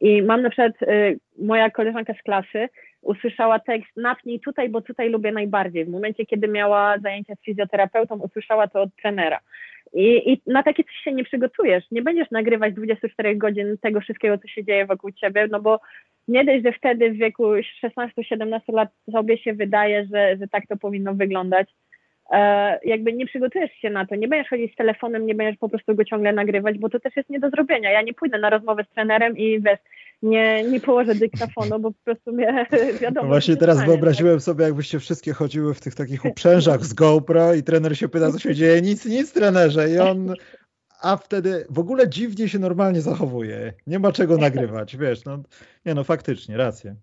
I mam na przykład y, moja koleżanka z klasy usłyszała tekst napnij tutaj, bo tutaj lubię najbardziej. W momencie, kiedy miała zajęcia z fizjoterapeutą, usłyszała to od trenera. I, I, na takie coś się nie przygotujesz. Nie będziesz nagrywać 24 godzin tego wszystkiego, co się dzieje wokół ciebie, no bo nie dość, że wtedy w wieku 16-17 lat sobie się wydaje, że, że tak to powinno wyglądać. E, jakby nie przygotujesz się na to, nie będziesz chodzić z telefonem, nie będziesz po prostu go ciągle nagrywać, bo to też jest nie do zrobienia. Ja nie pójdę na rozmowę z trenerem i wiesz, nie, nie położę dyktafonu, bo po prostu mnie *laughs* wiadomo. No właśnie teraz stanie, wyobraziłem tak? sobie, jakbyście wszystkie chodziły w tych takich uprzężach z GoPro i trener się pyta, co się dzieje. Nic, nic trenerze. I on a wtedy w ogóle dziwnie się normalnie zachowuje. Nie ma czego nagrywać, *laughs* wiesz, no nie no faktycznie, rację.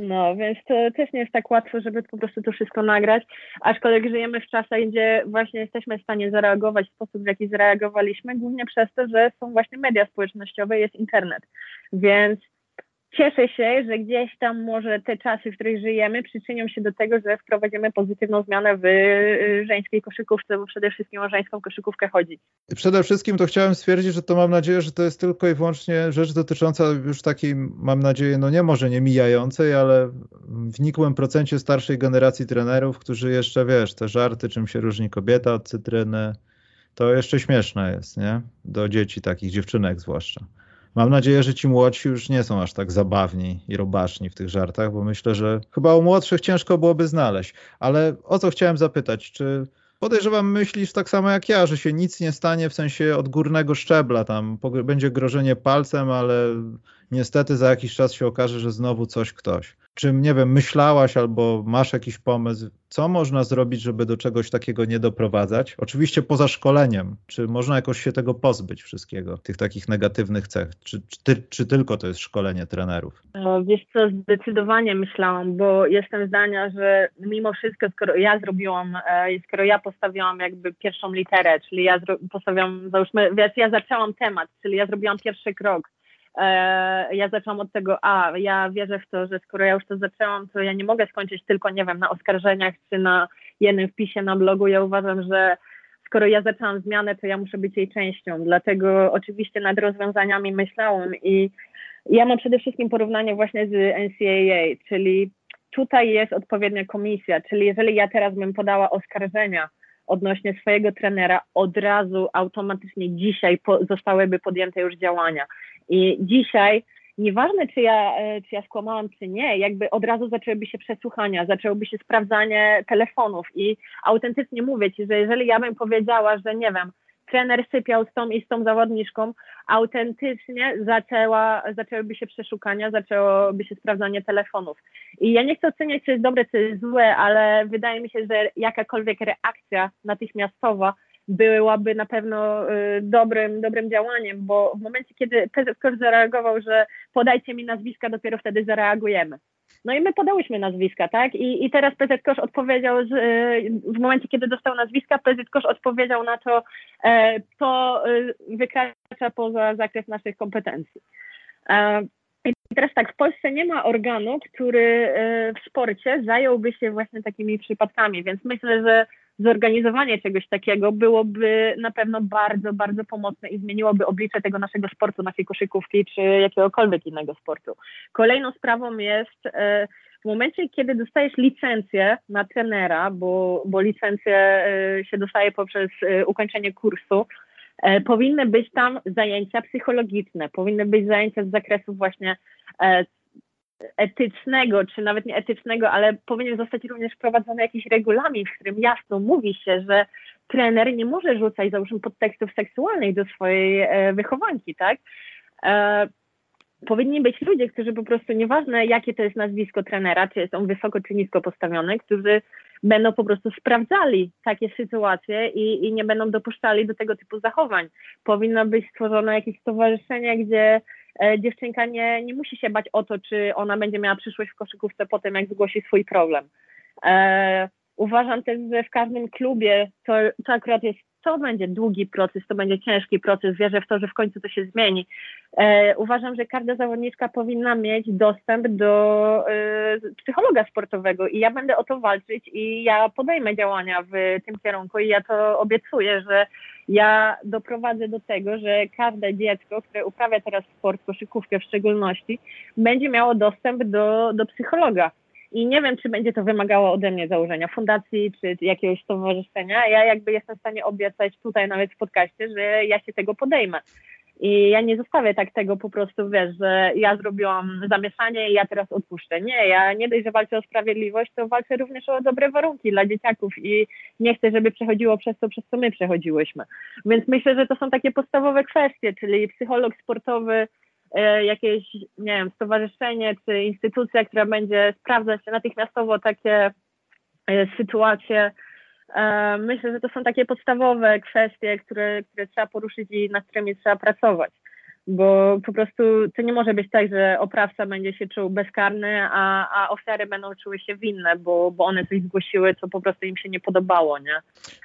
No, więc to też nie jest tak łatwo, żeby po prostu to wszystko nagrać, aczkolwiek żyjemy w czasach, gdzie właśnie jesteśmy w stanie zareagować w sposób, w jaki zareagowaliśmy, głównie przez to, że są właśnie media społecznościowe, jest internet. Więc cieszę się, że gdzieś tam może te czasy, w których żyjemy, przyczynią się do tego, że wprowadzimy pozytywną zmianę w y, żeńskiej koszykówce, bo przede wszystkim o żeńską koszykówkę chodzi. Przede wszystkim to chciałem stwierdzić, że to mam nadzieję, że to jest tylko i wyłącznie rzecz dotycząca już takiej, mam nadzieję, no nie może nie mijającej, ale w nikłym procencie starszej generacji trenerów, którzy jeszcze, wiesz, te żarty, czym się różni kobieta od cytryny, to jeszcze śmieszne jest, nie? Do dzieci takich, dziewczynek zwłaszcza. Mam nadzieję, że ci młodsi już nie są aż tak zabawni i robaczni w tych żartach, bo myślę, że chyba u młodszych ciężko byłoby znaleźć. Ale o co chciałem zapytać, czy podejrzewam myślisz tak samo jak ja, że się nic nie stanie w sensie od górnego szczebla, tam będzie grożenie palcem, ale niestety za jakiś czas się okaże, że znowu coś ktoś. Czym, nie wiem, myślałaś albo masz jakiś pomysł, co można zrobić, żeby do czegoś takiego nie doprowadzać? Oczywiście poza szkoleniem. Czy można jakoś się tego pozbyć wszystkiego, tych takich negatywnych cech? Czy, czy, czy tylko to jest szkolenie trenerów? No, wiesz co, zdecydowanie myślałam, bo jestem zdania, że mimo wszystko, skoro ja zrobiłam, e, skoro ja postawiłam jakby pierwszą literę, czyli ja postawiłam, załóżmy, wiesz, ja zaczęłam temat, czyli ja zrobiłam pierwszy krok, ja zaczęłam od tego, a ja wierzę w to, że skoro ja już to zaczęłam, to ja nie mogę skończyć tylko, nie wiem, na oskarżeniach czy na jednym wpisie na blogu. Ja uważam, że skoro ja zaczęłam zmianę, to ja muszę być jej częścią. Dlatego oczywiście nad rozwiązaniami myślałam i ja mam przede wszystkim porównanie właśnie z NCAA, czyli tutaj jest odpowiednia komisja, czyli jeżeli ja teraz bym podała oskarżenia odnośnie swojego trenera, od razu automatycznie dzisiaj po, zostałyby podjęte już działania. I dzisiaj, nieważne czy ja, e, czy ja skłamałam, czy nie, jakby od razu zaczęłyby się przesłuchania, zaczęłoby się sprawdzanie telefonów i autentycznie mówię Ci, że jeżeli ja bym powiedziała, że nie wiem, trener sypiał z tą i z tą zawodniczką, autentycznie zaczęła, zaczęłyby się przeszukania, zaczęłoby się sprawdzanie telefonów. I ja nie chcę oceniać, co jest dobre, co jest złe, ale wydaje mi się, że jakakolwiek reakcja natychmiastowa byłaby na pewno y, dobrym, dobrym działaniem, bo w momencie, kiedy PZK zareagował, że podajcie mi nazwiska, dopiero wtedy zareagujemy. No i my podałyśmy nazwiska, tak? I, i teraz PZ odpowiedział, że w momencie, kiedy dostał nazwiska, PZ odpowiedział na to, e, to e, wykracza poza zakres naszych kompetencji. E, I teraz tak, w Polsce nie ma organu, który w sporcie zająłby się właśnie takimi przypadkami, więc myślę, że zorganizowanie czegoś takiego byłoby na pewno bardzo, bardzo pomocne i zmieniłoby oblicze tego naszego sportu, naszej koszykówki czy jakiegokolwiek innego sportu. Kolejną sprawą jest e, w momencie, kiedy dostajesz licencję na trenera, bo, bo licencję e, się dostaje poprzez e, ukończenie kursu, powinny być tam zajęcia psychologiczne, powinny być zajęcia z zakresu właśnie etycznego, czy nawet nie etycznego, ale powinien zostać również wprowadzony jakiś regulamin, w którym jasno mówi się, że trener nie może rzucać załóżmy podtekstów seksualnych do swojej e, wychowanki, tak? E, powinni być ludzie, którzy po prostu, nieważne jakie to jest nazwisko trenera, czy jest on wysoko czy nisko postawiony, którzy będą po prostu sprawdzali takie sytuacje i, i nie będą dopuszczali do tego typu zachowań. Powinno być stworzone jakieś stowarzyszenie, gdzie dziewczynka nie, nie musi się bać o to, czy ona będzie miała przyszłość w koszykówce po tym, jak zgłosi swój problem. E, uważam też, że w każdym klubie to, to akurat jest, to będzie długi proces, to będzie ciężki proces, wierzę w to, że w końcu to się zmieni. E, uważam, że każda zawodniczka powinna mieć dostęp do e, psychologa sportowego i ja będę o to walczyć i ja podejmę działania w tym kierunku i ja to obiecuję, że ja doprowadzę do tego, że każde dziecko, które uprawia teraz sport, koszykówkę w szczególności, będzie miało dostęp do, do psychologa. I nie wiem, czy będzie to wymagało ode mnie założenia fundacji czy jakiegoś stowarzyszenia. Ja jakby jestem w stanie obiecać tutaj nawet w podcaście, że ja się tego podejmę. I ja nie zostawię tak tego po prostu, wiesz, że ja zrobiłam zamieszanie i ja teraz odpuszczę. Nie, ja nie dość, że walczę o sprawiedliwość, to walczę również o dobre warunki dla dzieciaków i nie chcę, żeby przechodziło przez to, przez co my przechodziłyśmy. Więc myślę, że to są takie podstawowe kwestie, czyli psycholog sportowy, e, jakieś, nie wiem, stowarzyszenie czy instytucja, która będzie sprawdzać natychmiastowo takie e, sytuacje, myślę, że to są takie podstawowe kwestie, które, które trzeba poruszyć i nad którymi trzeba pracować bo po prostu to nie może być tak, że oprawca będzie się czuł bezkarny, a, a ofiary będą czuły się winne, bo, bo one coś zgłosiły, co po prostu im się nie podobało, nie?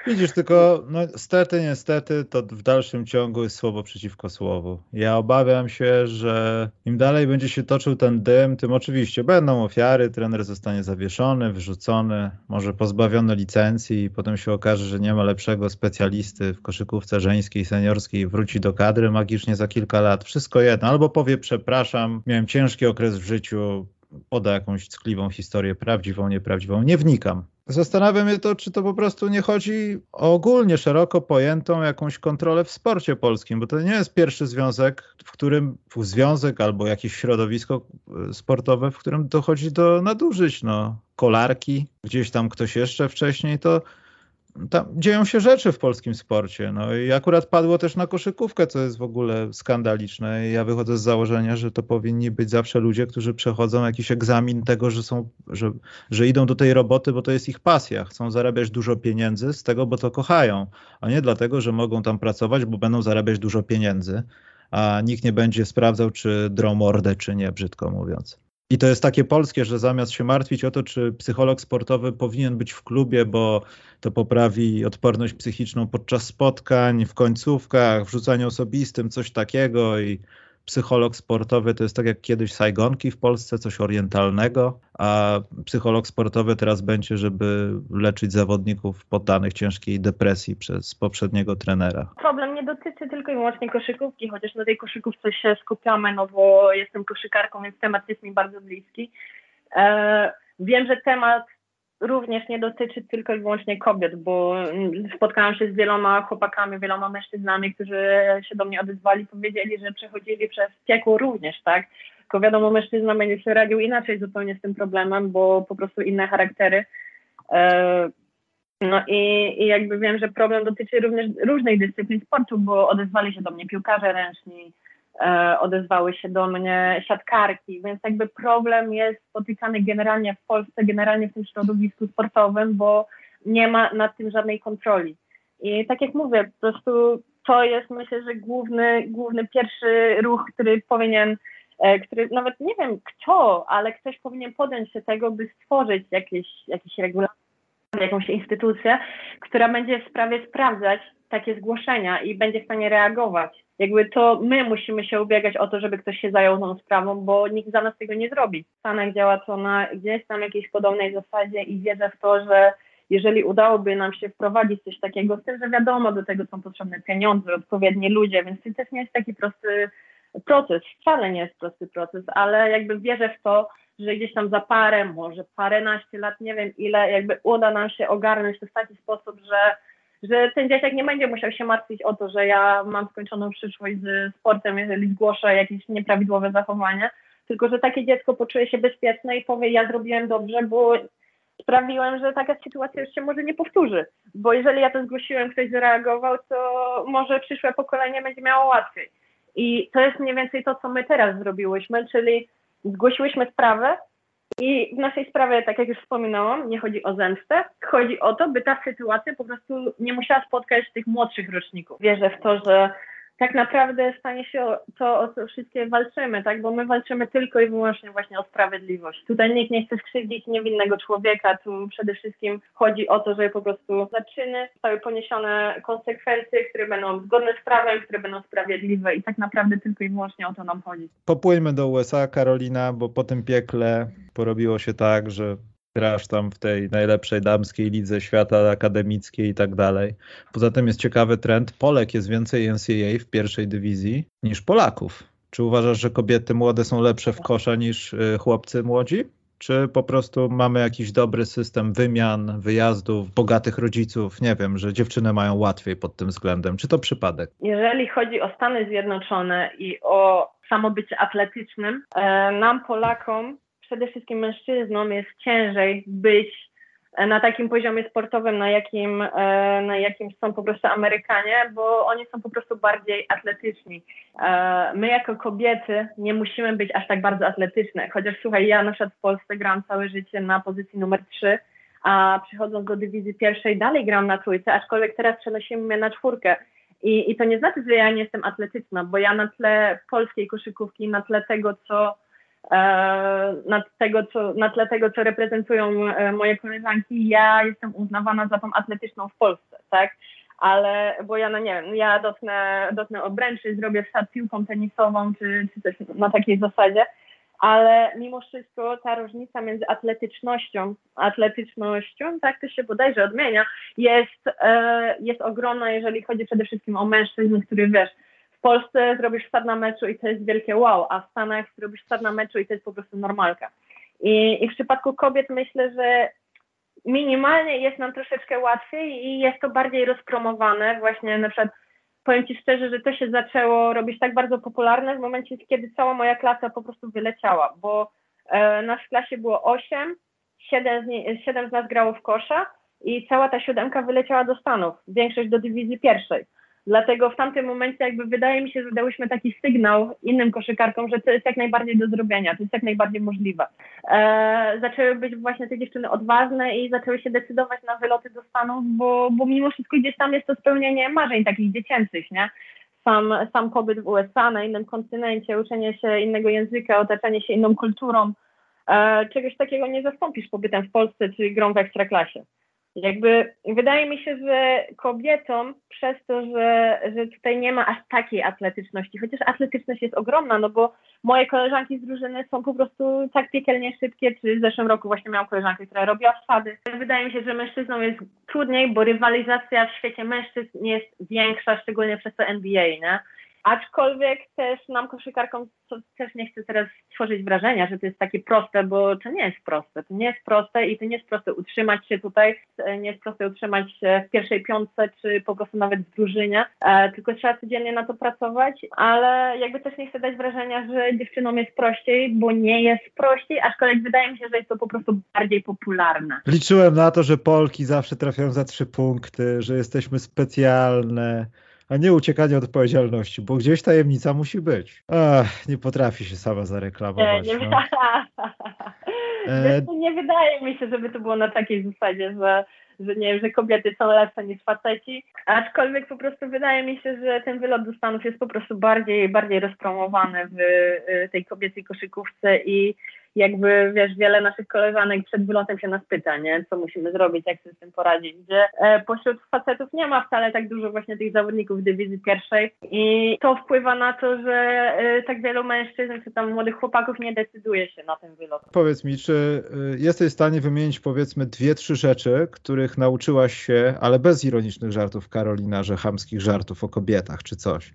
Widzisz, tylko no niestety, niestety to w dalszym ciągu jest słowo przeciwko słowu. Ja obawiam się, że im dalej będzie się toczył ten dym, tym oczywiście będą ofiary, trener zostanie zawieszony, wyrzucony, może pozbawiony licencji i potem się okaże, że nie ma lepszego specjalisty w koszykówce żeńskiej, seniorskiej wróci do kadry magicznie za kilka lat lat, wszystko jedno. Albo powie przepraszam, miałem ciężki okres w życiu, poda jakąś ckliwą historię, prawdziwą, nieprawdziwą. Nie wnikam. Zastanawiam się to, czy to po prostu nie chodzi o ogólnie szeroko pojętą jakąś kontrolę w sporcie polskim, bo to nie jest pierwszy związek, w którym związek albo jakieś środowisko e, sportowe, w którym dochodzi do nadużyć. No, kolarki, gdzieś tam ktoś jeszcze wcześniej, to tam dzieją się rzeczy w polskim sporcie. No i akurat padło też na koszykówkę, co jest w ogóle skandaliczne. Ja wychodzę z założenia, że to powinni być zawsze ludzie, którzy przechodzą jakiś egzamin tego, że są, że, że idą do tej roboty, bo to jest ich pasja. Chcą zarabiać dużo pieniędzy z tego, bo to kochają, a nie dlatego, że mogą tam pracować, bo będą zarabiać dużo pieniędzy, a nikt nie będzie sprawdzał, czy drą mordę, czy nie, brzydko mówiąc. I to jest takie polskie, że zamiast się martwić o to, czy psycholog sportowy powinien być w klubie, bo to poprawi odporność psychiczną podczas spotkań, w końcówkach, w rzucaniu osobistym, coś takiego i psycholog sportowy to jest tak jak kiedyś Saigonki w Polsce, coś orientalnego, a psycholog sportowy teraz będzie, żeby leczyć zawodników poddanych ciężkiej depresji przez poprzedniego trenera. Problem nie dotyczy tylko i wyłącznie koszykówki, chociaż na tej koszykówce się skupiamy, no bo jestem koszykarką, więc temat jest mi bardzo bliski. E, wiem, że temat również nie dotyczy tylko i wyłącznie kobiet, bo spotkałam się z wieloma chłopakami, wieloma mężczyznami, którzy się do mnie odezwali, powiedzieli, że przechodzili przez piekło również, tak? Tylko wiadomo, mężczyzna będzie się radził inaczej zupełnie z tym problemem, bo po prostu inne charaktery. E, No i, i jakby wiem, że problem dotyczy również różnych dyscyplin sportu, bo odezwali się do mnie piłkarze ręczni, odezwały się do mnie siatkarki, więc jakby problem jest spotykany generalnie w Polsce, generalnie w tym środowisku sportowym, bo nie ma nad tym żadnej kontroli. I tak jak mówię, po prostu to jest myślę, że główny, główny pierwszy ruch, który powinien, e, który nawet nie wiem kto, ale ktoś powinien podjąć się tego, by stworzyć jakieś, jakieś regulacje, jakąś instytucję, która będzie w sprawie sprawdzać takie zgłoszenia i będzie w stanie reagować. Jakby to my musimy się ubiegać o to, żeby ktoś się zajął tą sprawą, bo nikt za nas tego nie zrobi. W Stanach działa to na gdzieś tam jakiejś podobnej zasadzie i wierzę w to, że jeżeli udałoby nam się wprowadzić coś takiego, z tym, że wiadomo, do tego są potrzebne pieniądze, odpowiedni ludzie, więc to też nie jest taki prosty proces, wcale nie jest prosty proces, ale jakby wierzę w to, że gdzieś tam za parę, może paręnaście lat, nie wiem ile, jakby uda nam się ogarnąć to w taki sposób, że, że ten dzieciak nie będzie musiał się martwić o to, że ja mam skończoną przyszłość z sportem, jeżeli zgłoszę jakieś nieprawidłowe zachowanie, tylko że takie dziecko poczuje się bezpieczne i powie, ja zrobiłem dobrze, bo sprawiłem, że taka sytuacja już się może nie powtórzy. Bo jeżeli ja to zgłosiłem, ktoś zareagował, to może przyszłe pokolenie będzie miało łatwiej. I to jest mniej więcej to, co my teraz zrobiłyśmy, czyli zgłosiłyśmy sprawę i w naszej sprawie, tak jak już wspominałam, nie chodzi o zemstę, chodzi o to, by ta sytuacja po prostu nie musiała spotkać tych młodszych roczników. Wierzę w to, że tak naprawdę stanie się to, o co wszystkie walczymy, tak? Bo my walczymy tylko i wyłącznie właśnie o sprawiedliwość. Tutaj nikt nie chce skrzywdzić niewinnego człowieka, tu przede wszystkim chodzi o to, żeby po prostu za czyny zostały poniesione konsekwencje, które będą zgodne z prawem, które będą sprawiedliwe i tak naprawdę tylko i wyłącznie o to nam chodzi. Popłyjmy do USA, Karolina, bo po tym piekle porobiło się tak, że grasz tam w tej najlepszej damskiej lidze świata akademickiej i tak dalej. Poza tym jest ciekawy trend, Polek jest więcej NCAA w pierwszej dywizji niż Polaków. Czy uważasz, że kobiety młode są lepsze w kosza niż y, chłopcy młodzi? Czy po prostu mamy jakiś dobry system wymian, wyjazdów, bogatych rodziców? Nie wiem, że dziewczyny mają łatwiej pod tym względem. Czy to przypadek? Jeżeli chodzi o Stany Zjednoczone i o samobycie atletycznym, e, nam Polakom przede wszystkim mężczyznom jest ciężej być e, na takim poziomie sportowym, na jakim, e, na jakim są po prostu Amerykanie, bo oni są po prostu bardziej atletyczni. E, my jako kobiety nie musimy być aż tak bardzo atletyczne, chociaż słuchaj, ja na przykład w Polsce gram całe życie na pozycji numer 3, a przychodząc do dywizji pierwszej dalej gram na trójce, aczkolwiek teraz przenosimy mnie na czwórkę. I, I to nie znaczy, że ja nie jestem atletyczna, bo ja na tle polskiej koszykówki, na tle tego, co na, tego, co, na tle tego, co reprezentują e, moje koleżanki, ja jestem uznawana za tą atletyczną w Polsce, tak? Ale, bo ja, no nie wiem, ja dotknę, dotknę obręczy, zrobię wsad piłką tenisową, czy, czy coś na takiej zasadzie, ale mimo wszystko ta różnica między atletycznością, atletycznością, tak to się bodajże odmienia, jest, e, jest ogromna, jeżeli chodzi przede wszystkim o mężczyzn, który wiesz, Polsce zrobisz start na meczu i to jest wielkie wow, a w Stanach zrobisz start na meczu i to jest po prostu normalka. I, I w przypadku kobiet myślę, że minimalnie jest nam troszeczkę łatwiej i jest to bardziej rozpromowane. Właśnie na przykład powiem Ci szczerze, że to się zaczęło robić tak bardzo popularne w momencie, kiedy cała moja klasa po prostu wyleciała, bo e, nas w klasie było 8, 7 z, nie, 7 z nas grało w kosza i cała ta siódemka wyleciała do Stanów, większość do dywizji pierwszej. Dlatego w tamtym momencie jakby wydaje mi się, że dałyśmy taki sygnał innym koszykarkom, że to jest jak najbardziej do zrobienia, to jest jak najbardziej możliwe. E, zaczęły być właśnie te dziewczyny odważne i zaczęły się decydować na wyloty do Stanów, bo, bo mimo wszystko gdzieś tam jest to spełnienie marzeń takich dziecięcych, nie? Sam, sam pobyt w USA, na innym kontynencie, uczenie się innego języka, otaczanie się inną kulturą, e, czegoś takiego nie zastąpisz pobytem w Polsce czy grą w ekstraklasie. Jakby wydaje mi się, że kobietom przez to, że, że tutaj nie ma aż takiej atletyczności, chociaż atletyczność jest ogromna, no bo moje koleżanki z drużyny są po prostu tak piekielnie szybkie, czy w zeszłym roku właśnie miałam koleżankę, która robiła wsady. Wydaje mi się, że mężczyznom jest trudniej, bo rywalizacja w świecie mężczyzn jest większa, szczególnie przez to NBA, nie? Aczkolwiek też nam koszykarkom też nie chcę teraz tworzyć wrażenia, że to jest takie proste, bo to nie jest proste. To nie jest proste i to nie jest proste utrzymać się tutaj, nie jest proste utrzymać się w pierwszej piątce, czy po prostu nawet w drużynie, e, tylko trzeba codziennie na to pracować, ale jakby też nie chcę dać wrażenia, że dziewczynom jest prościej, bo nie jest prościej, aczkolwiek wydaje mi się, że jest to po prostu bardziej popularne. Liczyłem na to, że Polki zawsze trafiają za trzy punkty, że jesteśmy specjalne, a nie uciekanie od odpowiedzialności, bo gdzieś tajemnica musi być. Ach, nie potrafi się sama zareklamować. Nie, nie, no. *laughs* e... nie wydaje mi się, żeby to było na takiej zasadzie, że, że nie że kobiety są lepsze niż faceci, aczkolwiek po prostu wydaje mi się, że ten wylot do Stanów jest po prostu bardziej, bardziej rozpromowany w y, tej kobiecej koszykówce i jakby, wiesz, wiele naszych koleżanek przed wylotem się nas pyta, nie, co musimy zrobić, jak sobie z tym poradzić, gdzie e, pośród facetów nie ma wcale tak dużo właśnie tych zawodników dywizji pierwszej i to wpływa na to, że e, tak wielu mężczyzn czy tam młodych chłopaków nie decyduje się na ten wylot. Powiedz mi, czy e, jesteś w stanie wymienić powiedzmy dwie, trzy rzeczy, których nauczyłaś się, ale bez ironicznych żartów Karolina, że chamskich żartów o kobietach czy coś,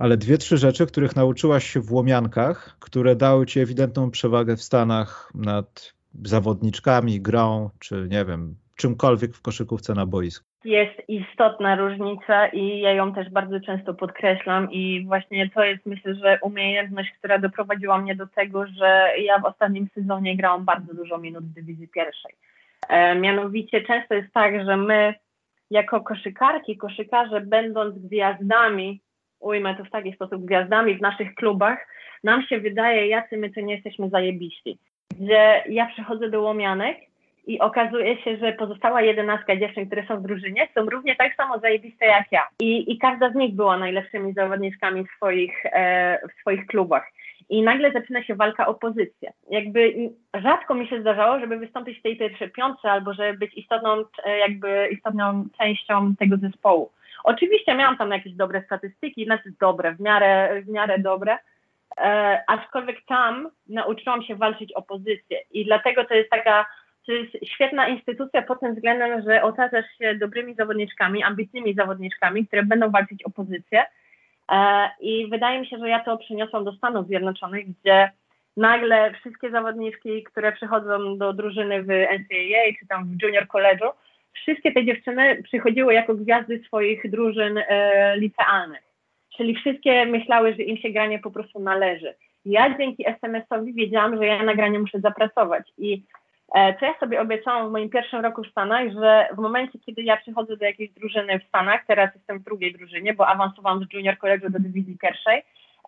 ale dwie, trzy rzeczy, których nauczyłaś się w Łomiankach, które dały ci ewidentną przewagę w Stanach nad zawodniczkami, grą, czy nie wiem, czymkolwiek w koszykówce na boisku. Jest istotna różnica i ja ją też bardzo często podkreślam i właśnie to jest myślę, że umiejętność, która doprowadziła mnie do tego, że ja w ostatnim sezonie grałam bardzo dużo minut w dywizji pierwszej. E, mianowicie często jest tak, że my jako koszykarki, koszykarze będąc gwiazdami ujmę to w taki sposób, gwiazdami w naszych klubach, nam się wydaje, jacy my to nie jesteśmy zajebiści. Że ja przychodzę do Łomianek i okazuje się, że pozostała jedenastka dziewczyn, które są w drużynie, są równie tak samo zajebiste jak ja. I, i każda z nich była najlepszymi zawodniczkami w swoich, e, w swoich klubach. I nagle zaczyna się walka o pozycję. Jakby rzadko mi się zdarzało, żeby wystąpić w tej pierwszej piątce albo żeby być istotną, e, jakby istotną częścią tego zespołu. Oczywiście miałam tam jakieś dobre statystyki, znaczy dobre, w miarę, w miarę dobre, e, aczkolwiek tam nauczyłam się walczyć o pozycję i dlatego to jest taka to jest świetna instytucja pod tym względem, że otaczasz się dobrymi zawodniczkami, ambitnymi zawodniczkami, które będą walczyć o pozycję. E, I wydaje mi się, że ja to przyniosłam do Stanów Zjednoczonych, gdzie nagle wszystkie zawodniczki, które przychodzą do drużyny w NCAA czy tam w junior college'u, wszystkie te dziewczyny przychodziły jako gwiazdy swoich drużyn e, licealnych. Czyli wszystkie myślały, że im się granie po prostu należy. Ja dzięki SMS-owi wiedziałam, że ja na granie muszę zapracować. I e, co ja sobie obiecałam w moim pierwszym roku w Stanach, że w momencie, kiedy ja przychodzę do jakiejś drużyny w Stanach, teraz jestem w drugiej drużynie, bo awansowałam z junior college do dywizji pierwszej,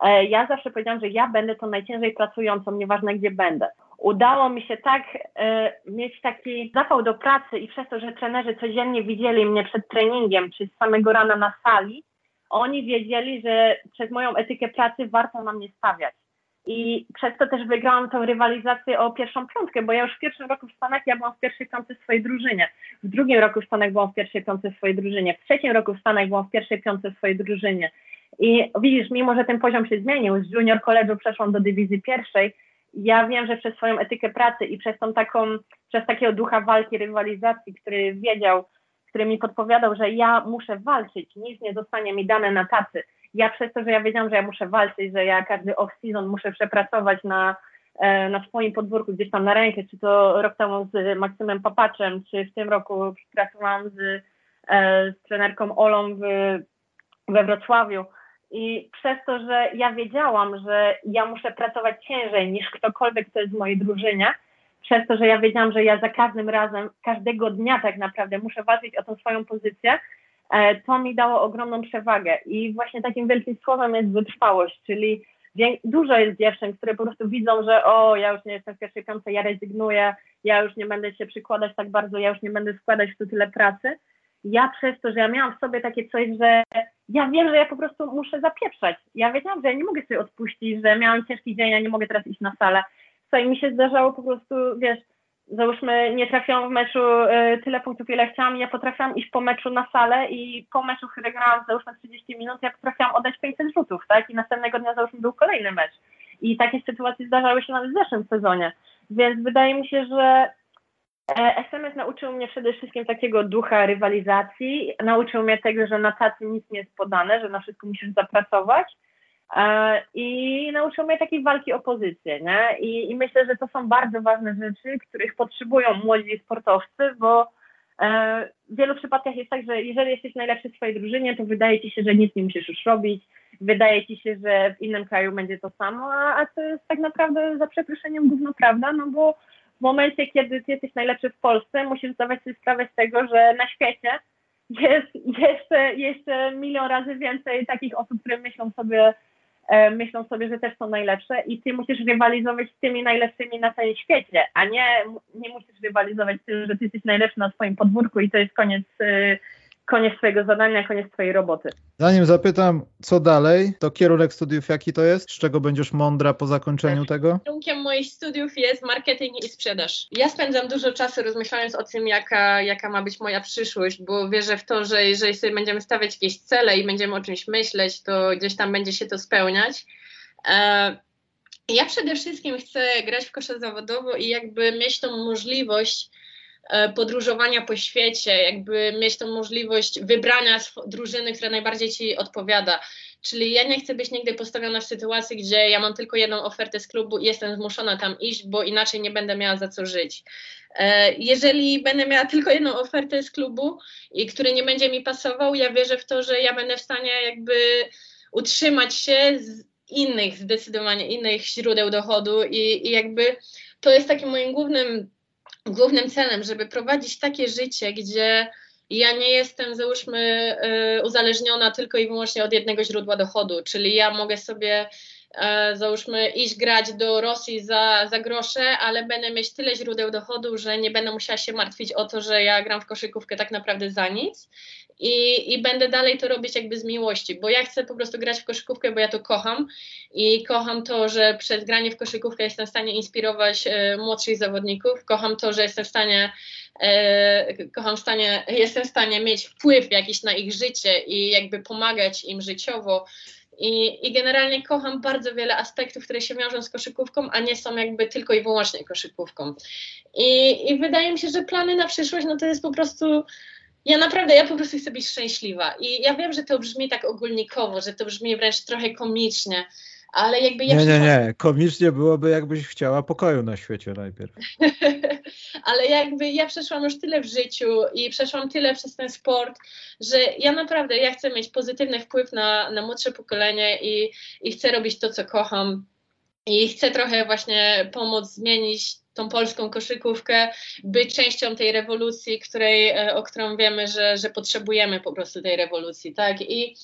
ja zawsze powiedziałam, że ja będę tą najciężej pracującą, nieważne gdzie będę udało mi się tak e, mieć taki zapał do pracy i przez to, że trenerzy codziennie widzieli mnie przed treningiem, czy z samego rana na sali, oni wiedzieli, że przez moją etykę pracy warto na mnie stawiać. I przez to też wygrałam tą rywalizację o pierwszą piątkę, bo ja już w pierwszym roku w Stanach ja byłam w pierwszej piątce w swojej drużynie. W drugim roku w Stanach byłam w pierwszej piątce w swojej drużynie. W trzecim roku w Stanach byłam w pierwszej piątce w swojej drużynie. I widzisz, mimo że ten poziom się zmienił, z junior college'u przeszłam do dywizji pierwszej, ja wiem, że przez swoją etykę pracy i przez tą taką, przez takiego ducha walki, rywalizacji, który wiedział, który mi podpowiadał, że ja muszę walczyć, nic nie zostanie mi dane na tacy. Ja przez to, że ja wiedziałam, że ja muszę walczyć, że ja każdy off-season muszę przepracować na, e, na swoim podwórku gdzieś tam na rękę, czy to rok temu z Maksymem Papaczem, czy w tym roku pracowałam z, e, z trenerką Olą w, we Wrocławiu, i przez to, że ja wiedziałam, że ja muszę pracować ciężej niż ktokolwiek, kto jest w mojej drużynie, przez to, że ja wiedziałam, że ja za każdym razem, każdego dnia tak naprawdę muszę walczyć o tą swoją pozycję, e, to mi dało ogromną przewagę. I właśnie takim wielkim słowem jest wytrwałość, czyli dużo jest dziewczyn, które po prostu widzą, że o, ja już nie jestem w pierwszej piątce, ja rezygnuję, ja już nie będę się przykładać tak bardzo, ja już nie będę składać to tyle pracy. Ja przez to, że ja miałam w sobie takie coś, że ja wiem, że ja po prostu muszę zapieprzać. Ja wiedziałam, że ja nie mogę sobie odpuścić, że miałam ciężki dzień, ja nie mogę teraz iść na salę. I mi się zdarzało po prostu, wiesz, załóżmy, nie trafiłam w meczu y, tyle punktów, ile chciałam, ja potrafiłam iść po meczu na salę i po meczu, który grałam załóżmy 30 minut, ja potrafiłam oddać 500 rzutów, tak? I następnego dnia załóżmy był kolejny mecz. I takie sytuacje zdarzały się nawet w zeszłym sezonie. Więc wydaje mi się, że SMS e, nauczył mnie przede wszystkim takiego ducha rywalizacji, nauczył mnie tego, że na tacy nic nie jest podane, że na wszystko musisz zapracować. I nauczył mnie takiej walki o pozycję, nie? I, I myślę, że to są bardzo ważne rzeczy, których potrzebują młodzi sportowcy, bo w wielu przypadkach jest tak, że jeżeli jesteś najlepszy w swojej drużynie, to wydaje ci się, że nic nie musisz już robić, wydaje ci się, że w innym kraju będzie to samo, a, a to jest tak naprawdę za przeproszeniem gówno prawda, no bo w momencie, kiedy ty jesteś najlepszy w Polsce, musisz zdawać sobie sprawę z tego, że na świecie jest jeszcze, jeszcze milion razy więcej takich osób, które myślą sobie, e, myślą sobie, że też są najlepsze i ty musisz rywalizować z tymi najlepszymi na całym świecie, a nie, nie musisz rywalizować z tym, że ty jesteś najlepszy na swoim podwórku i to jest koniec e, koniec twojego zadania, koniec twojej roboty. Zanim zapytam, co dalej, to kierunek studiów jaki to jest? Z czego będziesz mądra po zakończeniu tego? Kierunkiem moich studiów jest marketing i sprzedaż. Ja spędzam dużo czasu rozmyślając o tym, jaka, jaka ma być moja przyszłość, bo wierzę w to, że jeżeli sobie będziemy stawiać jakieś cele i będziemy o czymś myśleć, to gdzieś tam będzie się to spełniać. E, ja przede wszystkim chcę grać w kosze zawodowo i jakby mieć tą możliwość podróżowania po świecie, jakby mieć tą możliwość wybrania drużyny, która najbardziej ci odpowiada. Czyli ja nie chcę być nigdy postawiona w sytuacji, gdzie ja mam tylko jedną ofertę z klubu i jestem zmuszona tam iść, bo inaczej nie będę miała za co żyć. E, jeżeli będę miała tylko jedną ofertę z klubu i który nie będzie mi pasował, ja wierzę w to, że ja będę w stanie jakby utrzymać się z innych, zdecydowanie innych źródeł dochodu i, i jakby to jest takim moim głównym głównym celem, żeby prowadzić takie życie, gdzie ja nie jestem, załóżmy, y, uzależniona tylko i wyłącznie od jednego źródła dochodu, czyli ja mogę sobie e, załóżmy iść grać do Rosji za, za grosze, ale będę mieć tyle źródeł dochodu, że nie będę musiała się martwić o to, że ja gram w koszykówkę tak naprawdę za nic i, i będę dalej to robić jakby z miłości, bo ja chcę po prostu grać w koszykówkę, bo ja to kocham i kocham to, że przez granie w koszykówkę jestem w stanie inspirować e, młodszych zawodników, kocham to, że jestem w stanie e, kocham w stanie, jestem w stanie mieć wpływ jakiś na ich życie i jakby pomagać im życiowo. I, I generalnie kocham bardzo wiele aspektów, które się wiążą z koszykówką, a nie są jakby tylko i wyłącznie koszykówką. I, I wydaje mi się, że plany na przyszłość, no to jest po prostu ja naprawdę, ja po prostu chcę być szczęśliwa. I ja wiem, że to brzmi tak ogólnikowo, że to brzmi wręcz trochę komicznie, ale jakby ja Nie, nie, nie. Komicznie byłoby, jakbyś chciała pokoju na świecie najpierw. *laughs* ale jakby ja przeszłam już tyle w życiu i przeszłam tyle przez ten sport, że ja naprawdę, ja chcę mieć pozytywny wpływ na, na młodsze pokolenie i, i chcę robić to, co kocham. I chcę trochę właśnie pomóc zmienić tą polską koszykówkę, być częścią tej rewolucji, której, e, o którą wiemy, że, że potrzebujemy po prostu tej rewolucji, tak? I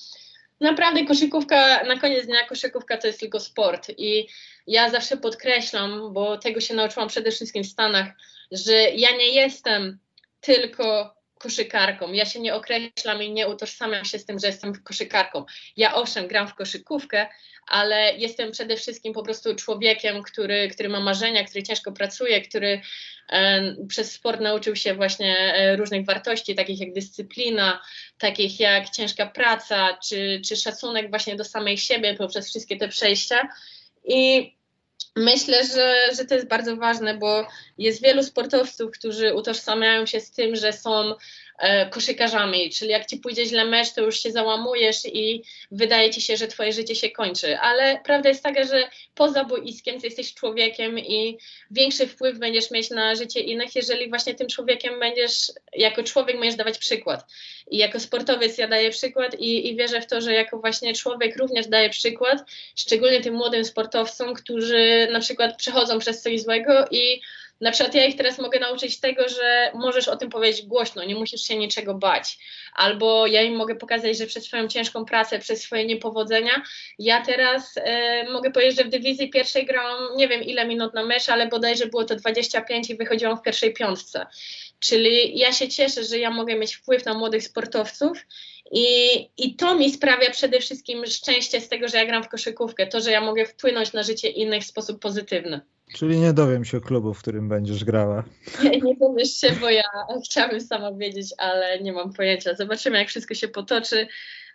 naprawdę koszykówka, na koniec dnia koszykówka to jest tylko sport i ja zawsze podkreślam, bo tego się nauczyłam przede wszystkim w Stanach, że ja nie jestem tylko koszykarką. Ja się nie określam i nie utożsamiam się z tym, że jestem koszykarką. Ja owszem, gram w koszykówkę, ale jestem przede wszystkim po prostu człowiekiem, który, który ma marzenia, który ciężko pracuje, który e, przez sport nauczył się właśnie e, różnych wartości, takich jak dyscyplina, takich jak ciężka praca, czy, czy szacunek właśnie do samej siebie poprzez wszystkie te przejścia. I Myślę, że, że to jest bardzo ważne, bo jest wielu sportowców, którzy utożsamiają się z tym, że są koszykarzami, czyli jak ci pójdzie źle mecz, to już się załamujesz i wydaje ci się, że twoje życie się kończy. Ale prawda jest taka, że poza boiskiem ty jesteś człowiekiem i większy wpływ będziesz mieć na życie innych, jeżeli właśnie tym człowiekiem będziesz, jako człowiek będziesz dawać przykład. I jako sportowiec ja daję przykład i, i wierzę w to, że jako właśnie człowiek również daję przykład, szczególnie tym młodym sportowcom, którzy na przykład przechodzą przez coś złego i na przykład ja ich teraz mogę nauczyć tego, że możesz o tym powiedzieć głośno, nie musisz się niczego bać. Albo ja im mogę pokazać, że przez swoją ciężką pracę, przez swoje niepowodzenia, ja teraz e, mogę powiedzieć, że w dywizji pierwszej grałam nie wiem ile minut na mecz, ale bodajże było to 25 i wychodziłam w pierwszej piątce. Czyli ja się cieszę, że ja mogę mieć wpływ na młodych sportowców i, I to mi sprawia przede wszystkim szczęście z tego, że ja gram w koszykówkę, to, że ja mogę wpłynąć na życie innych w sposób pozytywny. Czyli nie dowiem się klubu, w którym będziesz grała. Nie, nie dowiesz się, bo ja chciałabym sama wiedzieć, ale nie mam pojęcia. Zobaczymy, jak wszystko się potoczy,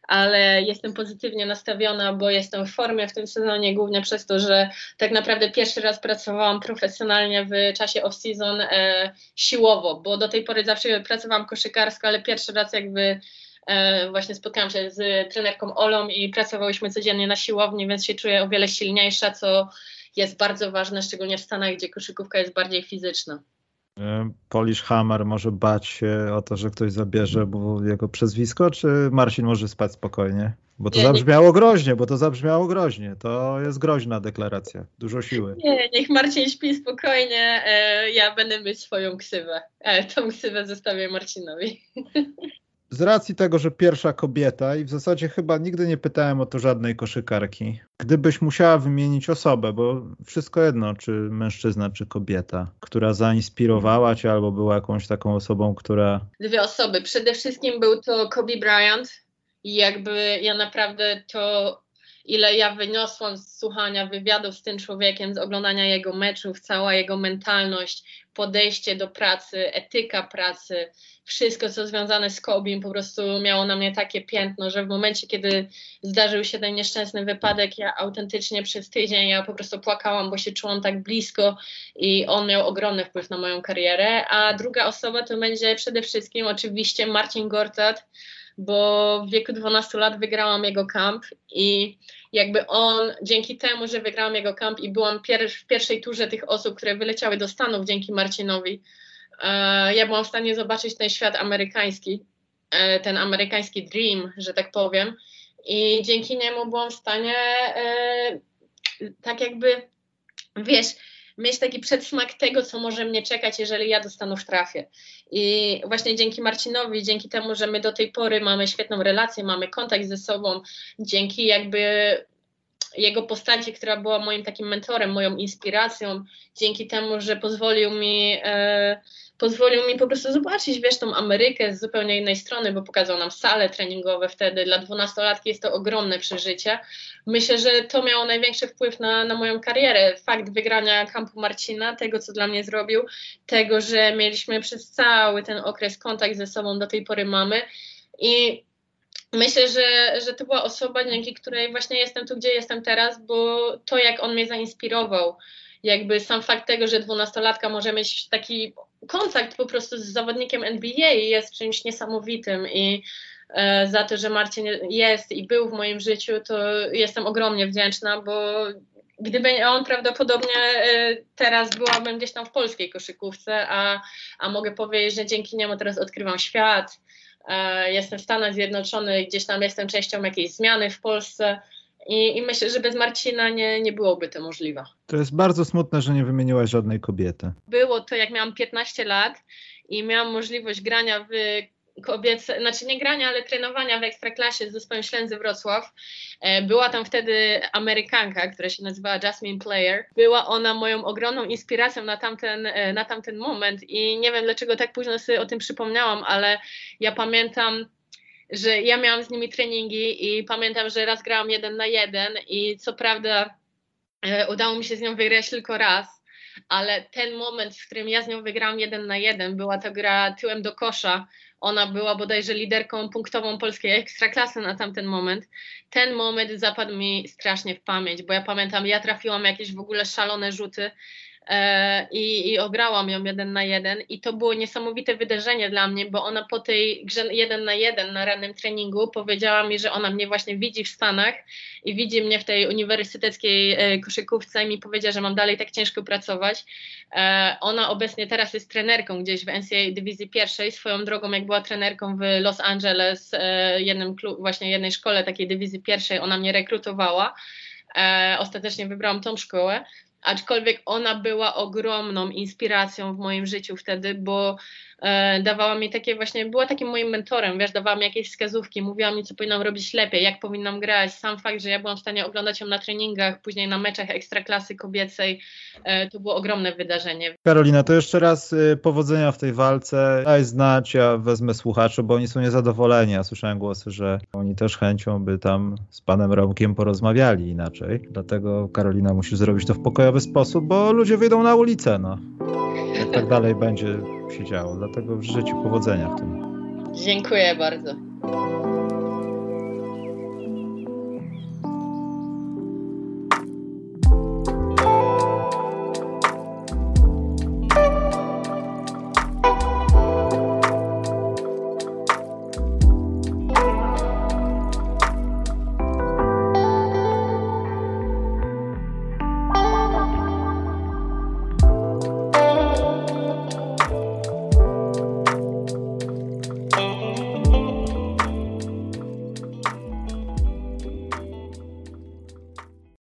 ale jestem pozytywnie nastawiona, bo jestem w formie w tym sezonie, głównie przez to, że tak naprawdę pierwszy raz pracowałam profesjonalnie w czasie off-season e, siłowo, bo do tej pory zawsze pracowałam koszykarsko, ale pierwszy raz jakby E, właśnie spotkałam się z trenerką Olą i pracowałyśmy codziennie na siłowni, więc się czuję o wiele silniejsza, co jest bardzo ważne, szczególnie w Stanach, gdzie koszykówka jest bardziej fizyczna. E, Polish Hammer może bać się o to, że ktoś zabierze jego przezwisko, czy Marcin może spać spokojnie? Bo to nie, zabrzmiało nie. groźnie, bo to zabrzmiało groźnie. To jest groźna deklaracja. Dużo siły. Nie, niech Marcin śpi spokojnie. E, ja będę mieć swoją ksywę. E, tą ksywę zostawię Marcinowi. *laughs* z racji tego, że pierwsza kobieta i w zasadzie chyba nigdy nie pytałem o to żadnej koszykarki. Gdybyś musiała wymienić osobę, bo wszystko jedno, czy mężczyzna, czy kobieta, która zainspirowała cię albo była jakąś taką osobą, która... Dwie osoby. Przede wszystkim był to Kobe Bryant i jakby ja naprawdę to ile ja wyniosłam z słuchania wywiadów z tym człowiekiem, z oglądania jego meczów, cała jego mentalność, podejście do pracy, etyka pracy, wszystko co związane z Kobim po prostu miało na mnie takie piętno, że w momencie, kiedy zdarzył się ten nieszczęsny wypadek, ja autentycznie przez tydzień ja po prostu płakałam, bo się czułam tak blisko i on miał ogromny wpływ na moją karierę. A druga osoba to będzie przede wszystkim oczywiście Marcin Gortat, bo w wieku 12 lat wygrałam jego kamp i jakby on, dzięki temu, że wygrałam jego kamp i byłam pier w pierwszej turze tych osób, które wyleciały do Stanów dzięki Marcinowi, e, ja byłam w stanie zobaczyć ten świat amerykański, e, ten amerykański dream, że tak powiem. I dzięki niemu byłam w stanie e, tak jakby, wiesz, mieć taki przedsmak tego, co może mnie czekać, jeżeli ja dostanę w trafie. I właśnie dzięki Marcinowi, dzięki temu, że my do tej pory mamy świetną relację, mamy kontakt ze sobą, dzięki jakby jego postaci, która była moim takim mentorem, moją inspiracją, dzięki temu, że pozwolił mi e, pozwolił mi po prostu zobaczyć, wiesz, tą Amerykę z zupełnie innej strony, bo pokazał nam sale treningowe wtedy. Dla dwunastolatki jest to ogromne przeżycie. Myślę, że to miało największy wpływ na, na moją karierę. Fakt wygrania kampu Marcina, tego, co dla mnie zrobił, tego, że mieliśmy przez cały ten okres kontakt ze sobą, do tej pory mamy. I myślę, że, że to była osoba, dzięki której właśnie jestem tu, gdzie jestem teraz, bo to, jak on mnie zainspirował, jakby sam fakt tego, że dwunastolatka może mieć taki kontakt po prostu z zawodnikiem NBA jest czymś niesamowitym i e, za to, że Marcin jest i był w moim życiu, to jestem ogromnie wdzięczna, bo gdyby on prawdopodobnie e, teraz byłabym gdzieś tam w polskiej koszykówce, a, a mogę powiedzieć, że dzięki niemu teraz odkrywam świat, e, jestem w Stanach Zjednoczonych, gdzieś tam jestem częścią jakiejś zmiany w Polsce, i, I, myślę, że bez Marcina nie, nie byłoby to możliwe. To jest bardzo smutne, że nie wymieniłaś żadnej kobiety. Było to, jak miałam 15 lat i miałam możliwość grania w kobiece, znaczy nie grania, ale trenowania w Ekstraklasie z zespołem Ślęzy Wrocław. E, była tam wtedy Amerykanka, która się nazywała Jasmine Player. Była ona moją ogromną inspiracją na tamten, e, na tamten moment i nie wiem dlaczego tak późno sobie o tym przypomniałam, ale ja pamiętam że ja miałam z nimi treningi i pamiętam, że raz grałam jeden na jeden i co prawda e, udało mi się z nią wygrać tylko raz, ale ten moment, w którym ja z nią wygrałam jeden na jeden, była to gra tyłem do kosza. Ona była bodajże liderką punktową polskiej ekstraklasy na tamten moment. Ten moment zapadł mi strasznie w pamięć, bo ja pamiętam, ja trafiłam jakieś w ogóle szalone rzuty i, i ograłam ją jeden na jeden i to było niesamowite wydarzenie dla mnie, bo ona po tej grze jeden na jeden na rannym treningu powiedziała mi, że ona mnie właśnie widzi w Stanach i widzi mnie w tej uniwersyteckiej e, koszykówce i mi powiedziała, że mam dalej tak ciężko pracować. E, ona obecnie teraz jest trenerką gdzieś w NCAA dywizji pierwszej, swoją drogą jak była trenerką w Los Angeles, jednym właśnie jednej szkole takiej dywizji pierwszej, ona mnie rekrutowała. Ostatecznie wybrałam tą szkołę aczkolwiek ona była ogromną inspiracją w moim życiu wtedy, bo dawała mi takie właśnie, była takim moim mentorem, wiesz, dawała mi jakieś wskazówki, mówiła mi, co powinnam robić lepiej, jak powinnam grać. Sam fakt, że ja byłam w stanie oglądać ją na treningach, później na meczach ekstraklasy kobiecej, e, to było ogromne wydarzenie. Karolina, to jeszcze raz y, powodzenia w tej walce. Daj znać, ja wezmę słuchaczy, bo oni są niezadowoleni. Ja słyszałem głosy, że oni też chęcią by tam z panem Romkiem porozmawiali inaczej. Dlatego Karolina musisz zrobić to w pokojowy sposób, bo ludzie wyjdą na ulicę, no. Jak tak dalej będzie się działo tego w życiu powodzenia w tym. Dziękuję bardzo.